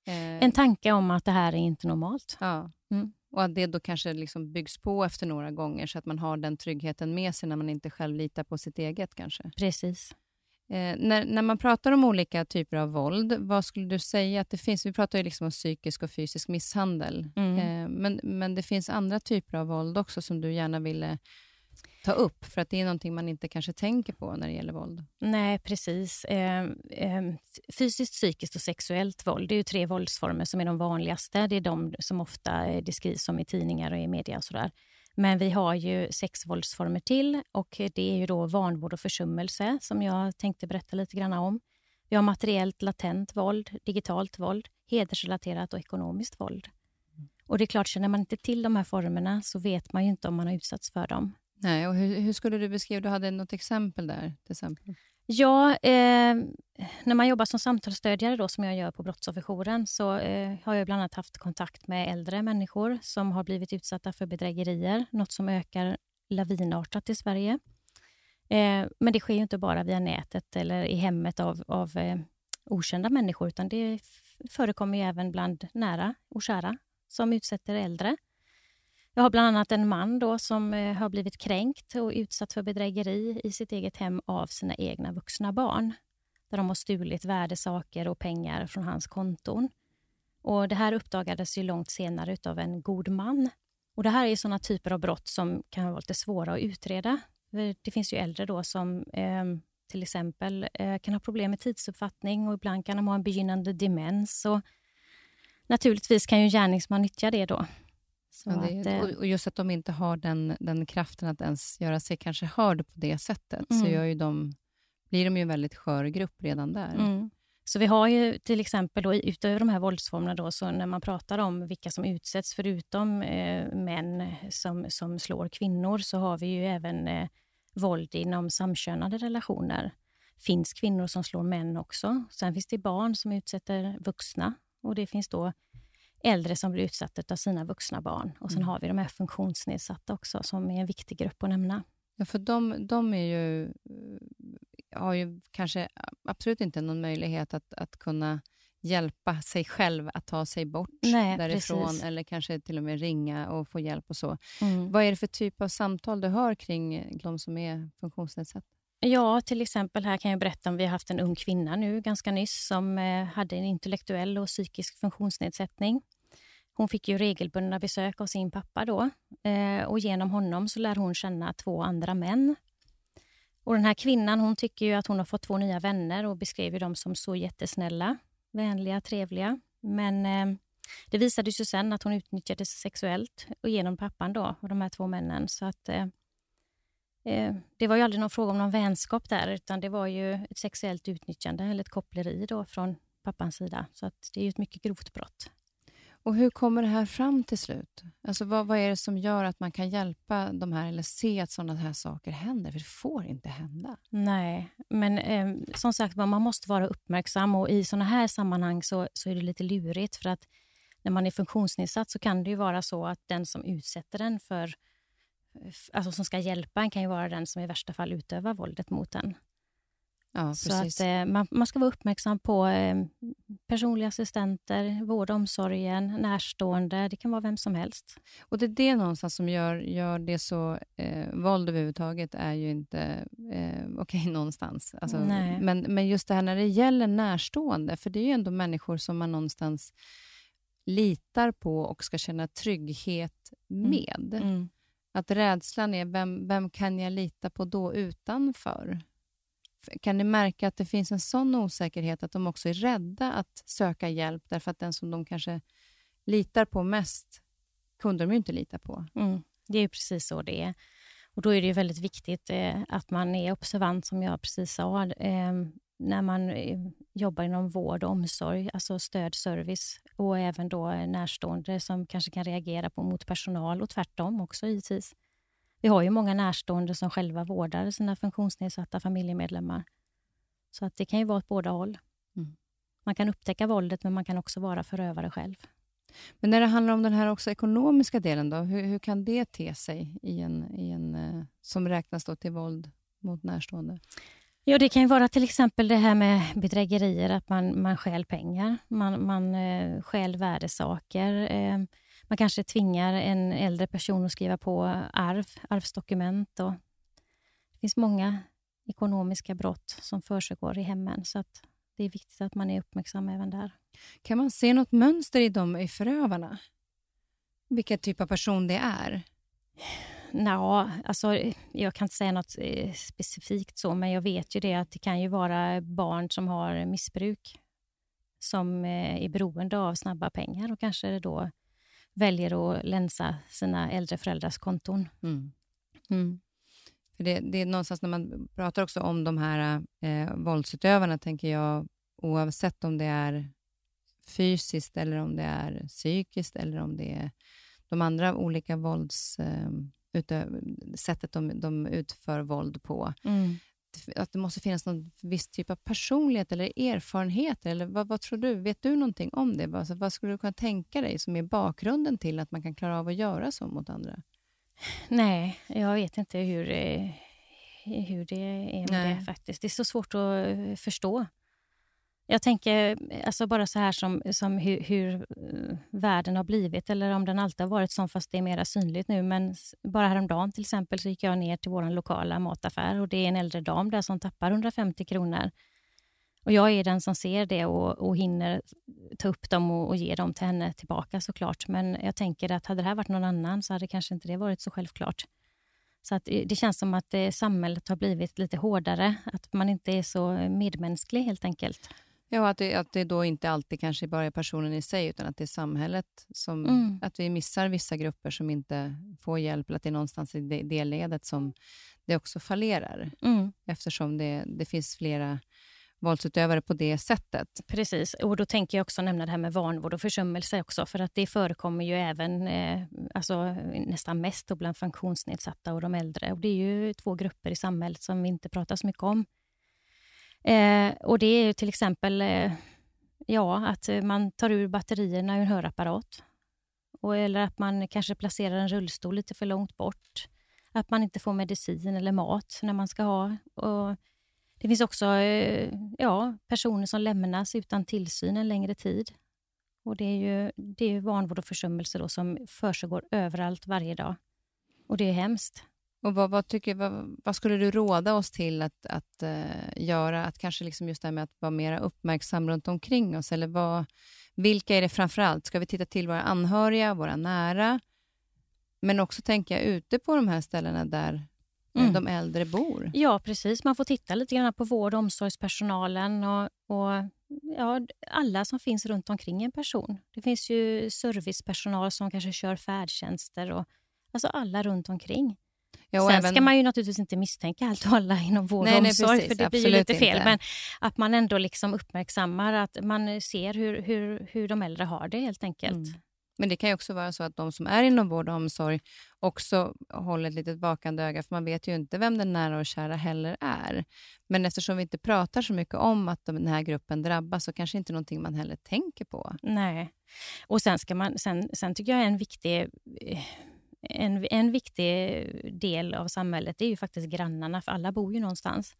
Eh, En tanke om att det här är inte normalt. ja. Mm. Och att det då kanske liksom byggs på efter några gånger, så att man har den tryggheten med sig när man inte själv litar på sitt eget kanske. Precis. Eh, när, när man pratar om olika typer av våld, vad skulle du säga att det finns? Vi pratar ju liksom om psykisk och fysisk misshandel. Mm. Eh, men, men det finns andra typer av våld också som du gärna ville ta upp, för att det är någonting man inte kanske tänker på när det gäller våld. Nej, precis. Eh, eh, fysiskt, psykiskt och sexuellt våld det är tre våldsformer som är de vanligaste. Det är de som ofta eh, det skrivs om i tidningar och i media. och sådär. Men vi har ju sexvåldsformer till och det är ju då vanvård och försummelse som jag tänkte berätta lite grann om. Vi har materiellt latent våld, digitalt våld, hedersrelaterat och ekonomiskt våld. Och det är klart, känner man inte till de här formerna så vet man ju inte om man har utsatts för dem. Nej, och hur, hur skulle du beskriva, du hade något exempel där till exempel. Ja, eh, när man jobbar som samtalsstödjare då, som jag gör på Brottsofferjouren så eh, har jag bland annat haft kontakt med äldre människor som har blivit utsatta för bedrägerier, något som ökar lavinartat i Sverige. Eh, men det sker ju inte bara via nätet eller i hemmet av, av eh, okända människor, utan det förekommer ju även bland nära och kära som utsätter äldre. Jag har bland annat en man då som eh, har blivit kränkt och utsatt för bedrägeri i sitt eget hem av sina egna vuxna barn. Där de har stulit värdesaker och pengar från hans konton. Och det här uppdagades ju långt senare av en god man. Och Det här är såna typer av brott som kan vara lite svåra att utreda. Det finns ju äldre då som eh, till exempel eh, kan ha problem med tidsuppfattning och ibland kan de ha en begynnande demens. Och naturligtvis kan ju en gärningsman nyttja det då. Så Ja, det, att, eh, och- just att de inte har den, den kraften att ens göra sig kanske hörd på det sättet, så Mm. gör ju de, blir de ju en väldigt skör grupp redan där. Mm. Så vi har ju till exempel då, utöver de här våldsformerna, då, så när man pratar om vilka som utsätts, förutom eh, män som, som slår kvinnor, så har vi ju även eh, våld inom samkönade relationer. finns kvinnor som slår män också. Sen finns det barn som utsätter vuxna och det finns då äldre som blir utsatta av sina vuxna barn. Och sen Mm. har vi de här funktionsnedsatta också, som är en viktig grupp att nämna. Ja, för de, de är ju, eh, har ju kanske absolut inte någon möjlighet att, att kunna hjälpa sig själv att ta sig bort Nej, därifrån, precis. eller kanske till och med ringa och få hjälp och så. Mm. Vad är det för typ av samtal du hör kring de som är funktionsnedsatta? Ja, till exempel här kan jag berätta om vi har haft en ung kvinna nu ganska nyss som eh, hade en intellektuell och psykisk funktionsnedsättning. hon fick ju regelbundna besök av sin pappa då eh, och genom honom så lär hon känna två andra män. Och Den här kvinnan hon tycker ju att hon har fått två nya vänner och beskrev dem som så jättesnälla, vänliga, trevliga. Men eh, det visade sig sen att hon utnyttjades sexuellt och genom pappan då, och de här två männen. Så att, eh, det var ju aldrig någon fråga om någon vänskap där, utan det var ju ett sexuellt utnyttjande eller ett koppleri då från pappans sida. Så att det är ju ett mycket grovt brott. Och hur kommer det här fram till slut? Alltså vad, vad är det som gör att man kan hjälpa de här eller se att sådana här saker händer? För det får inte hända. Nej, men eh, som sagt man måste vara uppmärksam och i sådana här sammanhang så, så är det lite lurigt för att när man är funktionsnedsatt så kan det ju vara så att den som utsätter den för alltså som ska hjälpa en kan ju vara den som i värsta fall utövar våldet mot en. Ja, så att, eh, man, man, ska vara uppmärksam på eh, personliga assistenter, vård och omsorgen, närstående. Det kan vara vem som helst. Och Det är det någonstans som gör, gör det så... Eh, våld överhuvudtaget är ju inte eh, okej okay <laughs> någonstans. Alltså, men, men just det här när det gäller närstående, för det är ju ändå människor som man någonstans litar på och ska känna trygghet mm. med. Mm. Mm. Att rädslan är, vem, vem kan jag lita på då utanför? Kan ni märka att det finns en sån osäkerhet att de också är rädda att söka hjälp därför att den som de kanske litar på mest kunde de ju inte lita på. Mm. Det är precis så det är. Och Då är det väldigt viktigt eh, att man är observant, som jag precis sa. Eh, när man eh, jobbar inom vård och omsorg, alltså stöd, service och även då närstående som kanske kan reagera på mot personal och tvärtom också givetvis. Vi har ju många närstående som själva vårdar sina funktionsnedsatta familjemedlemmar. Så att det kan ju vara åt båda håll. Mm. Man kan upptäcka våldet, men man kan också vara förövare själv. Men när det handlar om den här också ekonomiska delen, då, hur, hur kan det te sig i en, i en, eh, som räknas då till våld mot närstående? Ja, det kan ju vara till exempel det här med bedrägerier, att man, man stjäl pengar, man, man eh, stjäl värdesaker. Eh, man kanske tvingar en äldre person att skriva på arv, arvsdokument. Och det finns många ekonomiska brott som försiggår i hemmen, så att det är viktigt att man är uppmärksam även där. Kan man se något mönster i de i förövarna? Vilken typ av person det är? Ja, alltså, jag kan inte säga något eh, specifikt så, men jag vet ju det att det kan ju vara barn som har missbruk som eh, är beroende av snabba pengar och kanske då väljer att länsa sina äldre föräldrars konton. Mm. Mm. För det, det, är någonstans när man pratar också om de här eh, våldsutövarna, tänker jag, oavsett om det är fysiskt eller om det är psykiskt eller om det är de andra olika vålds... Eh, sättet de, de utför våld på. Mm. Att det måste finnas någon viss typ av personlighet eller erfarenhet. Eller vad, vad tror du? Vet du någonting om det? Alltså, vad skulle du kunna tänka dig som är bakgrunden till att man kan klara av att göra så mot andra? Nej, jag vet inte hur, hur det är med Nej. det faktiskt. Det är så svårt att förstå. Jag tänker alltså bara så här som, som hur, hur, världen har blivit, eller om den alltid har varit sån, fast det är mer synligt nu. Men bara häromdagen till exempel så gick jag ner till vår lokala mataffär och det är en äldre dam där som tappar 150 kronor. Och Jag är den som ser det och, och hinner ta upp dem och, och, ge dem till henne tillbaka såklart. Men jag tänker att hade det här varit någon annan så hade kanske inte det varit så självklart. Så att eh, det känns som att eh, samhället har blivit lite hårdare, att man inte är så medmänsklig helt enkelt. Ja, att det, att det då inte alltid kanske bara är personen i sig, utan att det är samhället som... Mm. Att vi missar vissa grupper som inte får hjälp, eller att det är någonstans i det, det ledet som det också fallerar. Mm. Eftersom det, det finns flera våldsutövare på det sättet. Precis, och då tänker jag också nämna det här med vanvård och försummelse också, för att det förekommer ju även eh, alltså, nästan mest bland funktionsnedsatta och de äldre. Och Det är ju två grupper i samhället som vi inte pratar så mycket om. Eh, och det är till exempel eh, ja, att eh, man tar ur batterierna ur en hörapparat. Och, eller att man kanske placerar en rullstol lite för långt bort. Att man inte får medicin eller mat när man ska ha. Och det finns också eh, ja, personer som lämnas utan tillsyn en längre tid. Och Det är ju, det är vanvård och försummelse då som försiggår överallt varje dag. Och det är hemskt. Och vad, vad, tycker, vad, vad, skulle du råda oss till att, att uh, göra? Att kanske liksom just det här med att vara mer uppmärksam runt omkring oss? Eller vad, vilka är det framför allt? Ska vi titta till våra anhöriga, våra nära? Men också tänka ute på de här ställena där mm. de äldre bor. Ja, precis. Man får titta lite grann på vård och omsorgspersonalen och, och ja, alla som finns runt omkring en person. Det finns ju servicepersonal som kanske kör färdtjänster och alltså alla runt omkring. Ja, Sen även... ska man ju naturligtvis inte misstänka allt och alla inom vård och omsorg, nej, för det blir ju lite fel. Inte. Men att man ändå liksom uppmärksammar att man ser hur, hur, hur de äldre har det helt enkelt. Mm. Men det kan ju också vara så att de som är inom vård och omsorg också håller ett litet vakande öga, för man vet ju inte vem den nära och kära heller är. Men eftersom vi inte pratar så mycket om att den här gruppen drabbas, så kanske inte någonting man heller tänker på. Nej. Och sen, ska man, sen, sen tycker jag en viktig en, en viktig del av samhället är ju faktiskt grannarna, för alla bor ju någonstans.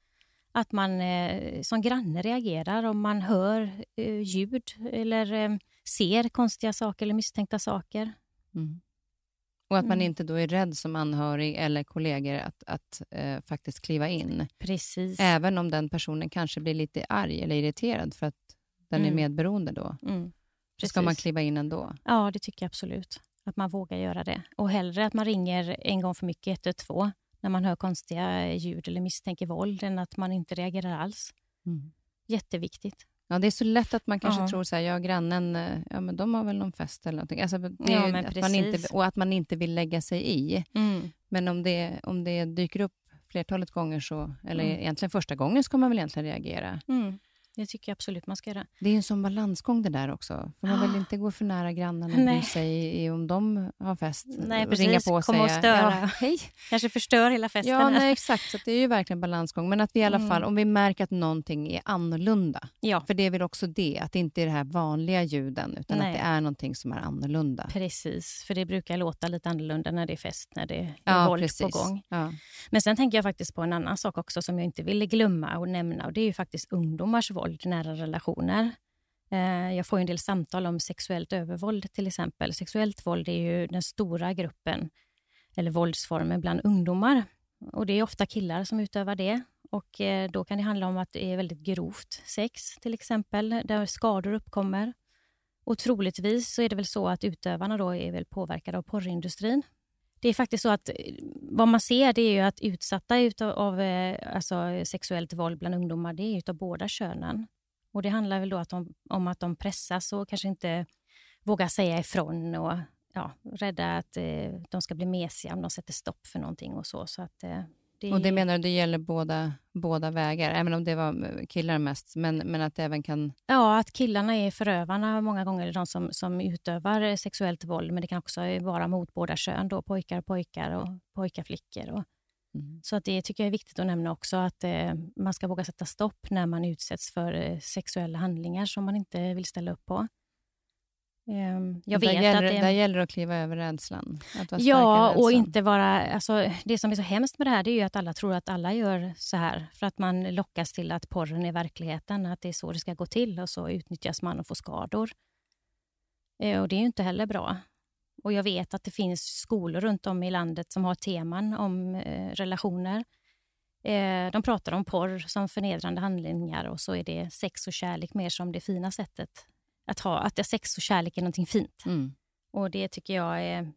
Att man eh, som granne reagerar om man hör eh, ljud eller eh, ser konstiga saker eller misstänkta saker. Mm. Och att man mm. inte då är rädd som anhörig eller kollegor att, att eh, faktiskt kliva in. Precis. Även om den personen kanske blir lite arg eller irriterad för att den mm. är medberoende då. Mm. Så ska man kliva in ändå? Ja, det tycker jag absolut. Att man vågar göra det. Och hellre att man ringer en gång för mycket 112 när man hör konstiga ljud eller misstänker våld än att man inte reagerar alls. Mm. Jätteviktigt. Ja, det är så lätt att man kanske ja. tror så här, ja grannen, eh, ja men de har väl någon fest eller någonting. Alltså, det ja, att man inte, och att man inte vill lägga sig i. Mm. Men om det, om det dyker upp flertalet gånger, så, eller mm. egentligen första gången, ska man väl egentligen reagera. Mm. Det tycker jag absolut man ska göra. Det är en sån balansgång det där också. För man vill inte gå för nära grannarna och bry sig om de har fest. Nej, precis. Ringa på och Komma säga, och störa. Ja, hej. Kanske förstör hela festen. Ja, nej, exakt. Så det är ju verkligen balansgång. Men att vi i alla mm. fall, om vi märker att någonting är annorlunda. Ja. För det är väl också det, att det inte är det här vanliga ljuden, utan nej. att det är någonting som är annorlunda. Precis, för det brukar låta lite annorlunda när det är fest, när det är ja, våld precis. på gång. Ja. Men sen tänker jag faktiskt på en annan sak också som jag inte ville glömma och nämna och det är ju faktiskt ungdomars våld våld i nära relationer. Eh, jag får en del samtal om sexuellt övervåld till exempel. Sexuellt våld är ju den stora gruppen, eller våldsformen bland ungdomar. Och Det är ofta killar som utövar det. Och eh, Då kan det handla om att det är väldigt grovt sex, till exempel, där skador uppkommer. Och troligtvis så är det väl så att utövarna då är väl påverkade av porrindustrin. Det är faktiskt så att eh, vad man ser det är ju att utsatta utav, av eh, alltså, sexuellt våld bland ungdomar, det är utav båda könen. Och Det handlar väl då att de, om att de pressas och kanske inte vågar säga ifrån och ja, rädda att eh, de ska bli mesiga om de sätter stopp för någonting och så. så att, eh, det... Och det menar du, det gäller båda, båda vägar, även om det var killar mest, men, men att det även kan... Ja, att killarna är förövarna många gånger, de som, som utövar sexuellt våld, men det kan också vara mot båda kön, då, pojkar och pojkar och pojkar flickor. Och, mm. Så att det tycker jag är viktigt att nämna också, att eh, man ska våga sätta stopp när man utsätts för eh, sexuella handlingar som man inte vill ställa upp på. Ehm, jag vet där, gäller, att det, där gäller det att kliva över rädslan. ja, rädslan. och inte vara... Alltså, det som är så hemskt med det här det är ju att alla tror att alla gör så här för att man lockas till att porren är verkligheten, att det är så det ska gå till och så utnyttjas man och får skador. Eh, och Det är ju inte heller bra. Och Jag vet att det finns skolor runt om i landet som har teman om eh, relationer. Eh, de pratar om porr som förnedrande handlingar och så är det sex och kärlek mer som det fina sättet att ha att sex och kärlek är någonting fint. Mm. Och Det tycker jag är,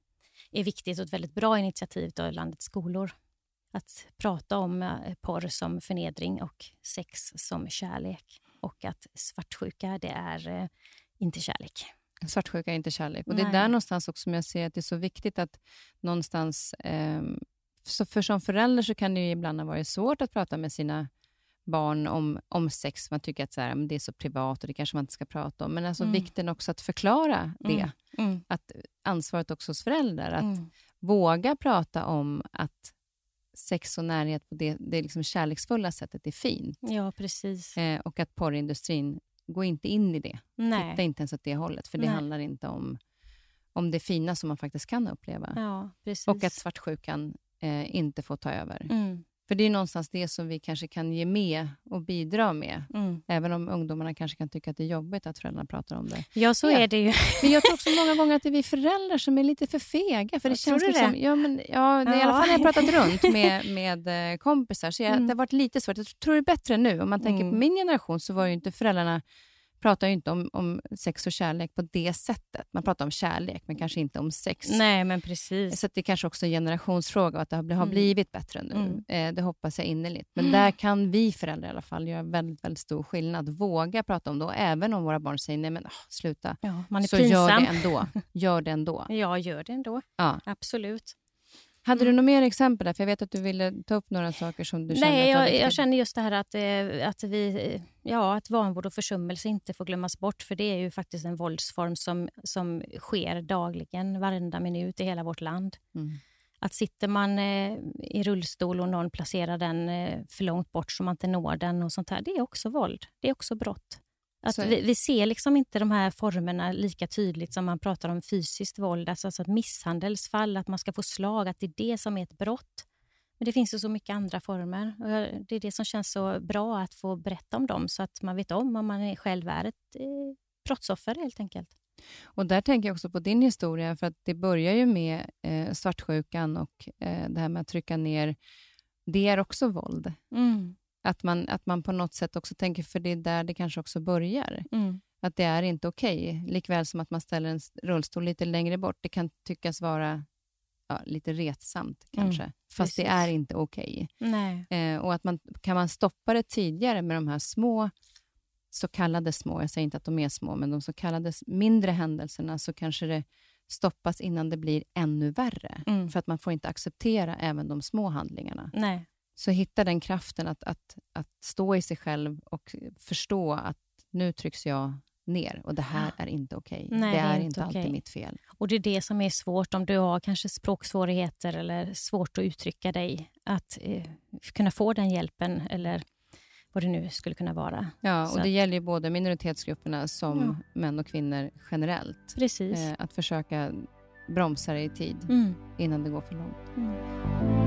är viktigt och ett väldigt bra initiativ av landets skolor. Att prata om eh, porr som förnedring och sex som kärlek. Och att svartsjuka, det är eh, inte kärlek. Svartsjuka är inte kärlek. Och Det är där någonstans också som jag ser att det är så viktigt att någonstans... Eh, så för som förälder så kan det ibland ha varit svårt att prata med sina barn om, om sex. Man tycker att så här, det är så privat och det kanske man inte ska prata om. Men alltså mm. vikten också att förklara det. Mm. Mm. Att ansvaret också hos föräldrar. Att mm. våga prata om att sex och närhet på det, det liksom kärleksfulla sättet är fint. Ja, precis. Eh, och att porrindustrin, går inte in i det. Nej. Titta inte ens åt det hållet, för det Nej. handlar inte om, om det fina som man faktiskt kan uppleva. Ja, precis. Och att svartsjukan eh, inte får ta över. Mm. För det är någonstans det som vi kanske kan ge med och bidra med. Mm. Även om ungdomarna kanske kan tycka att det är jobbigt att föräldrarna pratar om det. Ja, så Ja. är det ju. Men jag tror också många gånger att det är vi föräldrar som är lite för fega. För det Ja, tror känns du liksom, det? Ja, men, ja, det är I alla Ja. fall när jag pratat runt <laughs> med, med eh, kompisar så jag, Mm. det har varit lite svårt. Jag tror det är bättre nu. Om man tänker Mm. på min generation så var ju inte föräldrarna pratar ju inte om, om sex och kärlek på det sättet. Man pratar om kärlek, men kanske inte om sex. Nej, men precis. Så det är kanske också en generationsfråga och att det har, har Mm. blivit bättre nu. Mm. Eh, det hoppas jag innerligt. Men Mm. där kan vi föräldrar i alla fall göra väldigt, väldigt stor skillnad. Våga prata om det. Och även om våra barn säger nej, men ah, sluta. Ja, man är Så pinsam. gör det ändå. Gör det ändå. <laughs> Ja, gör det ändå. Ja. Absolut. Hade du Mm. några mer exempel där? För jag vet att du ville ta upp några saker som du kände Nej, jag, jag känner just det här att, eh, att, vi, eh, ja, att vanvård och försummelse inte får glömmas bort. För det är ju faktiskt en våldsform som, som sker dagligen, varenda minut i hela vårt land. Mm. Att sitter man eh, i rullstol och någon placerar den eh, för långt bort så man inte når den, och sånt här, det är också våld. Det är också brott. Att vi, vi ser liksom inte de här formerna lika tydligt som man pratar om fysiskt våld, alltså, alltså ett misshandelsfall, att man ska få slag, att det är det som är ett brott. Men det finns ju så mycket andra former. Och det är det som känns så bra att få berätta om dem, så att man vet om om man själv är ett eh, brottsoffer helt enkelt. Och där tänker jag också på din historia, för att det börjar ju med eh, svartsjukan och eh, det här med att trycka ner. Det är också våld. Att man, att man på något sätt också tänker, för det är där det kanske också börjar. Mm. Att det är inte okej. Likväl som att man ställer en rullstol lite längre bort. Det kan tyckas vara ja, lite retsamt kanske. Fast det är inte okej. Nej. Eh, och att man, kan man stoppa det tidigare med de här små, så kallade små, jag säger inte att de är små, men de så kallade mindre händelserna, så kanske det stoppas innan det blir ännu värre. Mm. För att man får inte acceptera även de små handlingarna. Nej. Så hitta den kraften att, att, att stå i sig själv och förstå att nu trycks jag ner och det här är inte okej. Nej, det det är inte inte alltid mitt fel. Och det är det som är svårt om du har kanske språksvårigheter eller svårt att uttrycka dig. Att eh, kunna få den hjälpen eller vad det nu skulle kunna vara. Ja, Så och det att- gäller ju både minoritetsgrupperna som Ja. män och kvinnor generellt. Precis. Eh, att försöka bromsa det i tid Mm. innan det går för långt. Mm.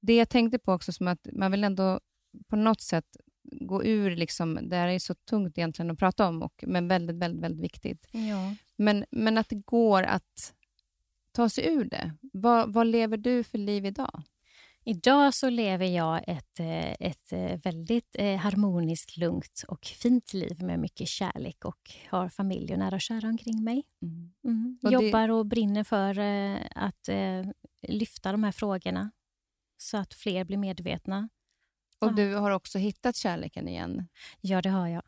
Det jag tänkte på också som att man vill ändå på något sätt gå ur, liksom, det här är så tungt egentligen att prata om, och, men väldigt, väldigt, väldigt viktigt. Ja. Men, men att det går att ta sig ur det. Vad, vad lever du för liv idag? Idag så lever jag ett, eh, ett eh, väldigt eh, harmoniskt, lugnt och fint liv med mycket kärlek och har familj och nära och kära omkring mig. Mm. Och det- Jobbar och brinner för att lyfta de här frågorna så att fler blir medvetna. Och Ja. du har också hittat kärleken igen. Ja, det har jag.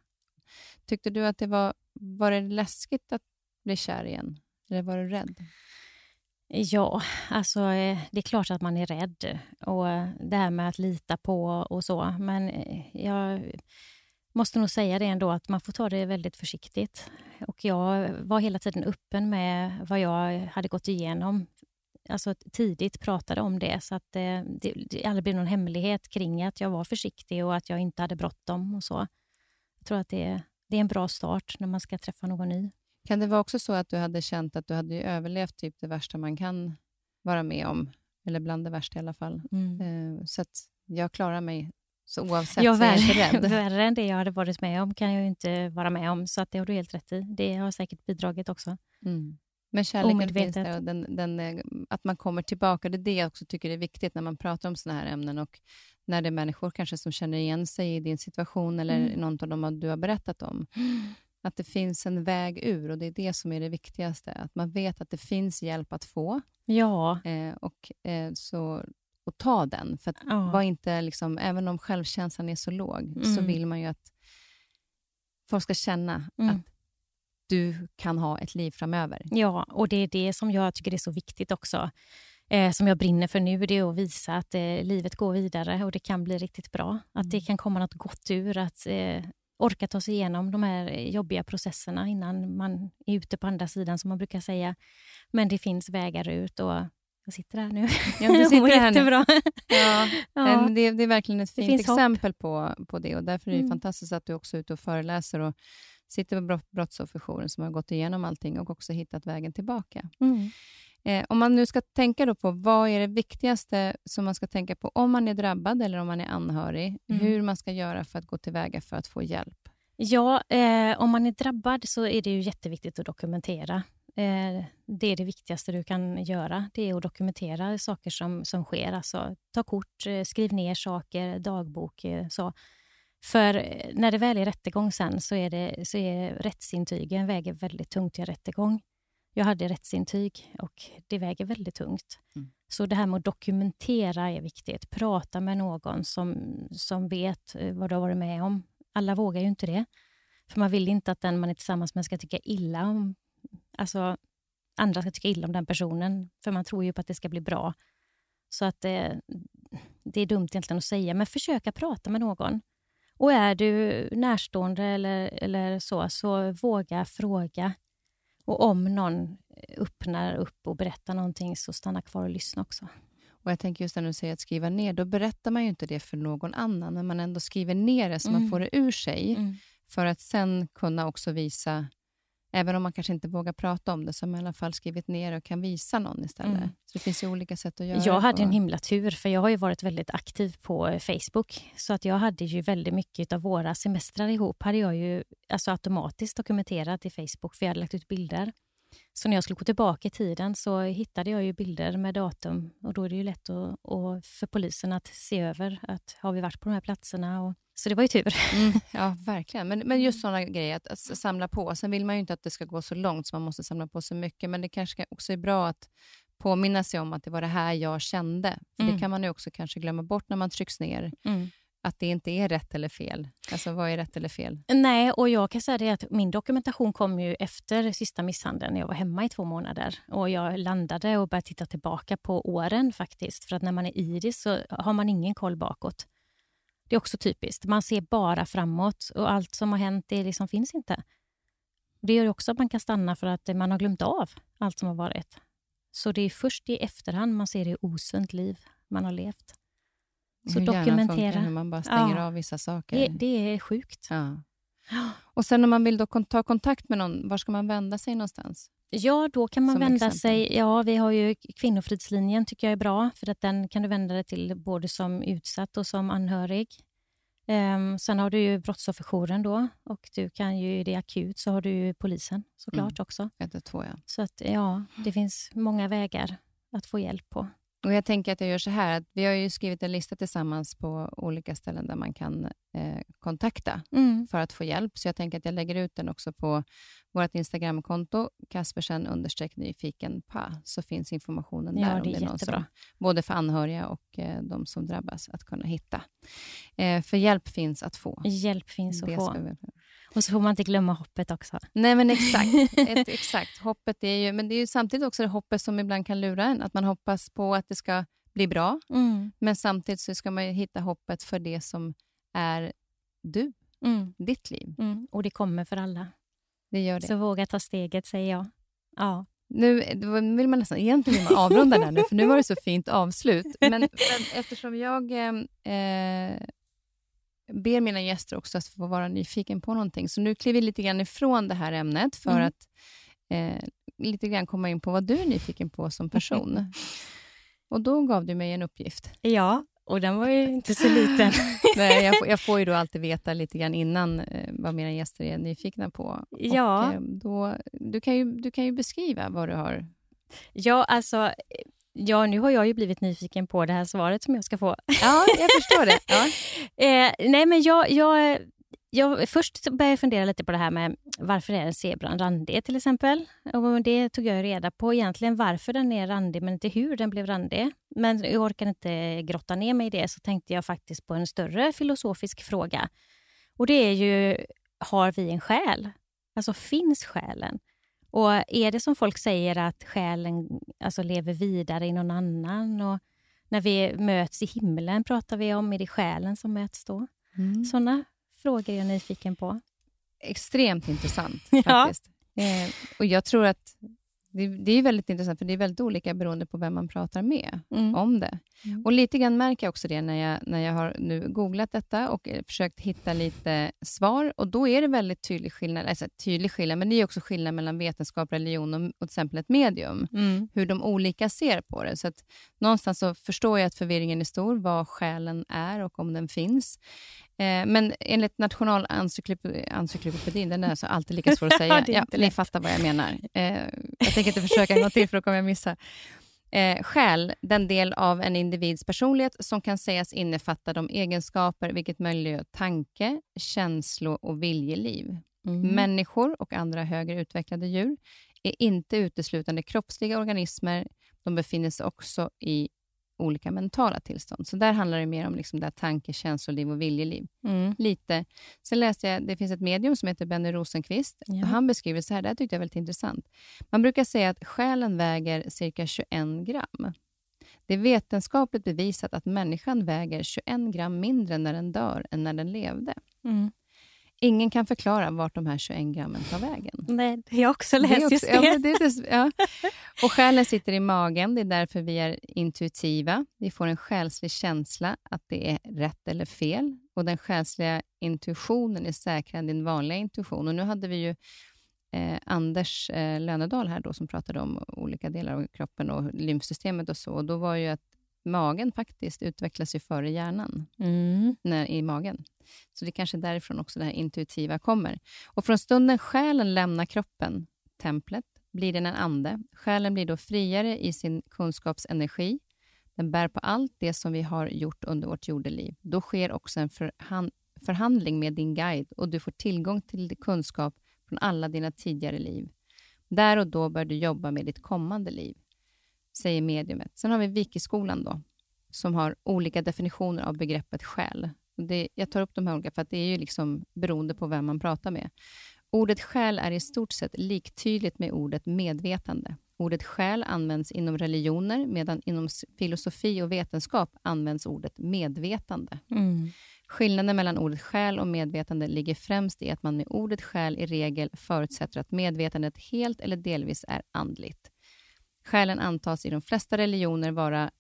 Tyckte du att det var, var det läskigt att bli kär igen? Eller var du rädd? Ja, alltså eh, det är klart att man är rädd. Och eh, det här med att lita på och så. Men eh, jag måste nog säga det ändå att man får ta det väldigt försiktigt. Och jag var hela tiden öppen med vad jag hade gått igenom. Alltså tidigt pratade om det så att eh, det, det aldrig blev någon hemlighet kring att jag var försiktig och att jag inte hade bråttom och så. Jag tror att det, det är en bra start när man ska träffa någon ny. Kan det vara också så att du hade känt att du hade överlevt typ det värsta man kan vara med om? Eller bland det värsta i alla fall. Eh, Så att jag klarar mig så oavsett Ja, så är jag inte rädd. <laughs> värre än det jag hade varit med om kan jag inte vara med om. Så att det har du helt rätt i. Det har säkert bidragit också. Mm. Men kärleken finns där och den, den, att man kommer tillbaka. Det är det jag också tycker är viktigt när man pratar om såna här ämnen och när det är människor kanske som känner igen sig i din situation eller Mm. någon av dem du har berättat om. <gasps> Att det finns en väg ur och det är det som är det viktigaste. Att man vet att det finns hjälp att få Ja, eh, och, eh, så, och ta den. För ja. var inte, liksom, även om självkänslan är så låg, så Mm. vill man ju att folk ska känna Mm. att du kan ha ett liv framöver. ja, och det är det som jag tycker är så viktigt också. Eh, som jag brinner för nu, det är att visa att eh, livet går vidare och det kan bli riktigt bra. Att det Mm. kan komma något gott ur, att eh, orka ta sig igenom de här jobbiga processerna innan man är ute på andra sidan, som man brukar säga. Men det finns vägar ut och Jag sitter här nu. Ja, du <laughs> sitter här nu. jättebra. Ja, <laughs> Ja. Det, det är verkligen ett fint hopp. exempel på, på det. och Därför är det Mm. fantastiskt att du också är ute och föreläser och sitter på brott, Brottsofferjouren som har gått igenom allting och också hittat vägen tillbaka. Mm. Eh, om man nu ska tänka då på vad är det viktigaste som man ska tänka på om man är drabbad eller om man är anhörig, Mm. hur man ska göra för att gå tillväga för att få hjälp. Ja, eh, om man är drabbad så är det ju jätteviktigt att dokumentera. Eh, det är det viktigaste du kan göra. Det är att dokumentera saker som, som sker. Alltså, ta kort, eh, skriv ner saker, dagbok. Eh, så. För eh, när det väl är rättegång sen så är, det, så är rättsintygen väger väldigt tungt i en rättegång. Jag hade rättsintyg och det väger väldigt tungt. Mm. Så det här med att dokumentera är viktigt. Prata med någon som, som vet eh, vad du har varit med om. Alla vågar ju inte det. För man vill inte att den man är tillsammans med ska tycka illa om... Alltså, andra ska tycka illa om den personen. För man tror ju på att det ska bli bra. Så att det, det är dumt egentligen att säga, men försöka prata med någon. Och är du närstående eller, eller så, så våga fråga. Och om någon öppnar upp och berättar någonting, så stanna kvar och lyssna också. Och jag tänker just när du säger att skriva ner, då berättar man ju inte det för någon annan, men man ändå skriver ner det så man Mm. får det ur sig, Mm. för att sen kunna också visa, även om man kanske inte vågar prata om det, så har man i alla fall skrivit ner och kan visa någon istället. Mm. Så det finns ju olika sätt att göra Jag hade på. en himla tur, för jag har ju varit väldigt aktiv på eh, Facebook. Så att jag hade ju väldigt mycket av våra semestrar ihop, hade jag ju alltså automatiskt dokumenterat i Facebook, för jag hade lagt ut bilder. Så när jag skulle gå tillbaka i tiden så hittade jag ju bilder med datum och då är det ju lätt att, för polisen att se över att har vi varit på de här platserna. Och, så det var ju tur. Mm, <laughs> ja, verkligen. Men, men just sådana grejer, att, att samla på. Sen vill man ju inte att det ska gå så långt så man måste samla på så mycket, men det kanske också är bra att påminna sig om att det var det här jag kände. För Mm. Det kan man ju också kanske glömma bort när man trycks ner, att det inte är rätt eller fel. Alltså vad är rätt eller fel? Nej, och jag kan säga det att min dokumentation kom ju efter sista misshandeln jag var hemma i två månader. Och Jag landade och började titta tillbaka på åren faktiskt. För att när man är i det så har man ingen koll bakåt. Det är också typiskt. Man ser bara framåt och allt som har hänt det liksom finns inte. Det gör också att man kan stanna för att man har glömt av allt som har varit. Så det är först i efterhand man ser hur osunt liv man har levt. Så hur dokumentera. hur man bara stänger Ja. av vissa saker. Det, det är sjukt. Ja. <gasps> Och sen om man vill då ta kontakt med någon, var ska man vända sig någonstans? Ja, då kan man Som vända exempel. sig... Ja, vi har ju Kvinnofridslinjen tycker jag är bra. För att Den kan du vända dig till både som utsatt och som anhörig. Ehm, sen har du ju Brottsofferjouren då. Och du kan ju, är det akut så har du ju polisen såklart Mm. också. Ett och två, ja. Så att ja, det finns många vägar att få hjälp på. Och jag tänker att jag gör så här, att vi har ju skrivit en lista tillsammans på olika ställen där man kan eh, kontakta Mm. för att få hjälp. Så jag tänker att jag lägger ut den också på vårt Instagramkonto, Kaspersen understreck nyfiken pa, så finns informationen Ja, där. om det är jättebra. Som, både för anhöriga och eh, de som drabbas, att kunna hitta. Eh, för hjälp finns att få. Hjälp finns att Det få. Och så får man inte glömma hoppet också. Nej, men exakt. <laughs> Ett, exakt. Hoppet är ju, men det är ju samtidigt också det hoppet som ibland kan lura en. Att man hoppas på att det ska bli bra, Mm. men samtidigt så ska man hitta hoppet för det som är du, Mm. ditt liv. Mm. Och det kommer för alla. Det gör det. Så våga ta steget, säger jag. Ja. Nu vill man nästan egentligen vill man avrunda där nu, för nu var det så fint avslut. Men, men eftersom jag eh, eh, ber mina gäster också att få vara nyfiken på någonting, så nu kliver vi lite grann ifrån det här ämnet för Mm. att eh, lite grann komma in på vad du är nyfiken på som person. Och då gav du mig en uppgift. ja, och den var ju inte så liten. <laughs> Nej, jag, får, jag får ju då alltid veta lite grann innan eh, vad mina gäster är nyfikna på. Ja. Och, eh, då, du, kan ju, du kan ju beskriva vad du har Ja, alltså, ja, nu har jag ju blivit nyfiken på det här svaret som jag ska få. Ja, jag förstår det. Ja. <laughs> Eh, nej, men jag, jag, jag, först började jag fundera lite på det här med varför är en zebra en randig till exempel. Och det tog jag reda på egentligen varför den är randig, men inte hur den blev randig. Men jag orkar inte grotta ner mig i det, så tänkte jag faktiskt på en större filosofisk fråga. Och det är ju, har vi en själ? Alltså finns själen? Och är det som folk säger att själen alltså, lever vidare i någon annan? Och när vi möts i himlen pratar vi om, är det själen som möts då? Mm. Sådana frågor är jag nyfiken på. Extremt intressant <laughs> Ja. faktiskt. Eh, och jag tror att Det, det är väldigt intressant, för det är väldigt olika beroende på vem man pratar med Mm. om det. Mm. Och Lite grann märker jag också det när jag, när jag har nu googlat detta och eh, försökt hitta lite svar. Och Då är det väldigt tydlig skillnad, alltså tydlig skillnad, men det är också skillnad mellan vetenskap, religion och, och till exempel ett medium. Mm. Hur de olika ser på det. Så att någonstans så förstår jag att förvirringen är stor, vad själen är och om den finns. Eh, men enligt Nationalencyklopedin, den är alltså alltid lika svår att <laughs> säga. Ja, ni fattar vad jag menar. Eh, jag tänker inte försöka en gång till, för då kommer jag missa. Eh, själ, den del av en individs personlighet som kan sägas innefatta de egenskaper vilket möjliggör tanke, känslo och viljeliv. Mm. Människor och andra högre utvecklade djur är inte uteslutande kroppsliga organismer. De befinner sig också i olika mentala tillstånd. Så där handlar det mer om liksom det här tanke, känsloliv och viljeliv. Mm. Lite. Sen läste jag, det finns ett medium som heter Benny Rosenqvist. Ja. Och han beskriver så här, det här tyckte jag var väldigt intressant. Man brukar säga att själen väger cirka 21 gram. Det är vetenskapligt bevisat att människan väger 21 gram mindre när den dör än när den levde. Mm. Ingen kan förklara vart de här 21 grammen tar vägen. Nej, jag har också Det läst också- just det. Ja, det det- ja. Och själen sitter i magen. Det är därför vi är intuitiva. Vi får en själslig känsla att det är rätt eller fel. Och Den själsliga intuitionen är säkrare än din vanliga intuition. Och Nu hade vi ju eh, Anders eh, Lönedal här då, som pratade om olika delar av kroppen och lymfsystemet och så. Och Då var ju att magen faktiskt utvecklas ju före hjärnan Mm. när, i magen. Så det är kanske därifrån också det här intuitiva kommer. Och från stunden själen lämnar kroppen, templet, blir den en ande. Själen blir då friare i sin kunskapsenergi. Den bär på allt det som vi har gjort under vårt jordeliv. Då sker också en förhan- förhandling med din guide och du får tillgång till kunskap från alla dina tidigare liv. Där och då bör du jobba med ditt kommande liv, säger mediumet. Sen har vi Vikiskolan då, som har olika definitioner av begreppet själ. Det, jag tar upp de här olika för att det är ju liksom beroende på vem man pratar med. Ordet själ är i stort sett liktydigt med ordet medvetande. Ordet själ används inom religioner medan inom filosofi och vetenskap används ordet medvetande. Mm. Skillnaden mellan ordet själ och medvetande ligger främst i att man med ordet själ i regel förutsätter att medvetandet helt eller delvis är andligt. Själen antas i de flesta religioner vara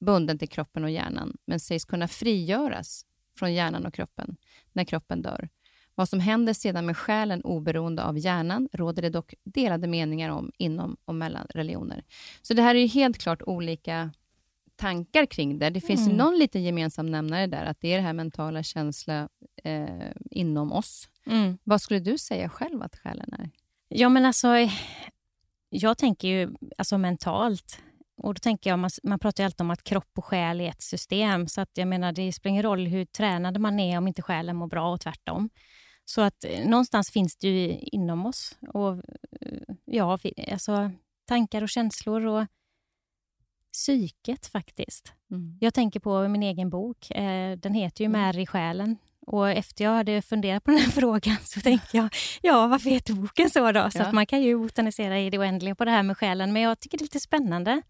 bunden till kroppen och hjärnan, men sägs kunna frigöras från hjärnan och kroppen när kroppen dör. Vad som händer sedan med själen oberoende av hjärnan råder det dock delade meningar om inom och mellan religioner. Så det här är ju helt klart olika tankar kring det. Det finns Mm. någon liten gemensam nämnare där, att det är det här mentala känsla eh, inom oss. Mm. Vad skulle du säga själv att själen är? Ja, men alltså, jag tänker ju alltså mentalt. Och då tänker jag, man, man pratar ju alltid om att kropp och själ är ett system. Så att jag menar, det spelar ingen roll hur tränad man är om inte själen mår bra och tvärtom. Så att eh, någonstans finns det ju inom oss. Och eh, ja, alltså, tankar och känslor och psyket faktiskt. Jag tänker på min egen bok. Eh, Den heter ju Mm. Med i själen. Och efter jag hade funderat på den här <laughs> frågan så tänkte jag, ja varför heter boken så då? Så Ja. att man kan ju botanisera i det oändliga på det här med själen. Men jag tycker det är lite spännande.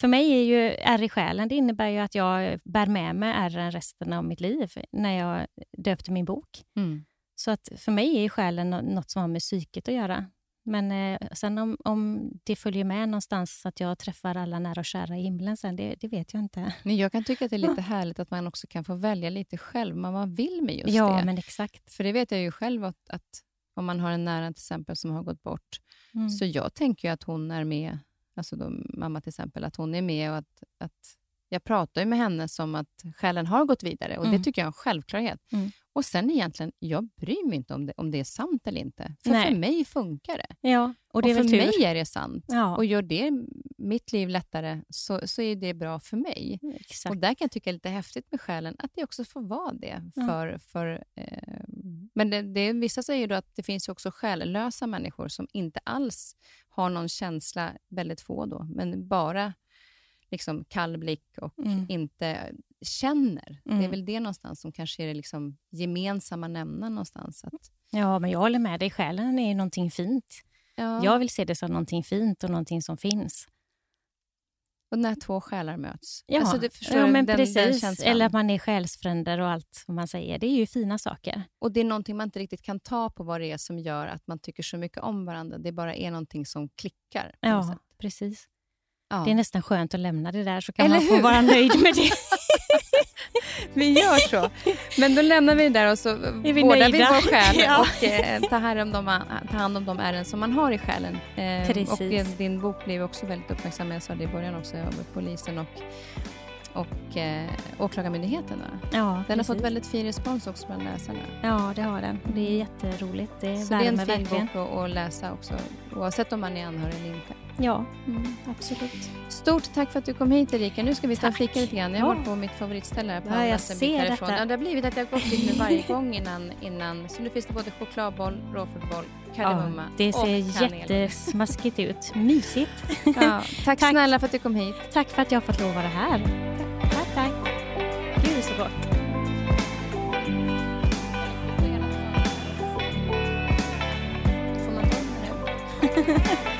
För mig är ju ärr i själen, det innebär ju att jag bär med mig ärren resten av mitt liv när jag döpte min bok. Mm. Så att för mig är själen nå- något som har med psyket att göra. Men eh, sen om, om det följer med någonstans så att jag träffar alla nära och kära i himlen sen, det, det vet jag inte. Men jag kan tycka att det är lite <laughs> härligt att man också kan få välja lite själv vad man vill med just ja, det. men exakt. För det vet jag ju själv att, att om man har en nära till exempel som har gått bort, Mm. så jag tänker ju att hon är med, alltså då, mamma till exempel, att hon är med och att, att jag pratar ju med henne som att själen har gått vidare och Mm. det tycker jag är en självklarhet. Mm. Och sen egentligen, jag bryr mig inte om det, om det är sant eller inte. För Nej. för mig funkar det. Ja, och Och, det är för tur. mig är det sant. Ja, Och gör det mitt liv lättare så, så är det bra för mig. exakt. Och där kan jag tycka är lite häftigt med själen, att det också får vara det. Ja. För, för, eh, men det, det, vissa säger då att det finns också själlösa människor som inte alls har någon känsla, väldigt få då, men bara liksom kall blick och Mm. inte känner. Det är Mm. väl det någonstans som kanske är det liksom gemensamma nämnaren någonstans. Att, Ja, men jag håller med dig. Själen är någonting fint. ja, Jag vill se det som någonting fint och någonting som finns. Och när två själar möts. Ja, Alltså, det förstår ja men den, precis. Den. Eller att man är själsfränder och allt vad man säger. Det är ju fina saker. Och det är någonting man inte riktigt kan ta på vad det är som gör att man tycker så mycket om varandra. Det bara är någonting som klickar. Ja, precis. Ja. Det är nästan skönt att lämna det där så kan Eller man få hur? vara nöjd med det. <laughs> Vi gör så. Men då lämnar vi det där och så Är vi vårdar vi nöjda? vår själ <laughs> Ja. och eh, tar, hand om de, tar hand om de ärenden som man har i själen. Eh, Precis. och eh, din bok blev också väldigt uppmärksammad, jag sa det i början också, av polisen och, och eh, Åklagarmyndigheten. Ja, Den har precis. fått väldigt fin respons också bland läsarna. Ja, det har den. Det är jätteroligt. Det Så det är en fin verkligen. bok att, att läsa också, oavsett om man är anhörig eller inte. Ja, mm, absolut. Stort tack för att du kom hit Erika. Nu ska vi ta och fika lite grann. Jag har Ja. på mitt favoritställe här på Ja, jag ser detta. Ja, det har blivit att jag har gått dit nu varje <laughs> gång innan, innan. Så nu finns det både chokladboll, råfruktsboll, kardemumma Ja, det och ser kanel. jättesmaskigt ut. Mysigt. <laughs> Ja, tack, Tack. snälla för att du kom hit. Tack för att jag har fått lov att vara här. Tack, tack. Gud, så gott. Får man ta den nu? <laughs>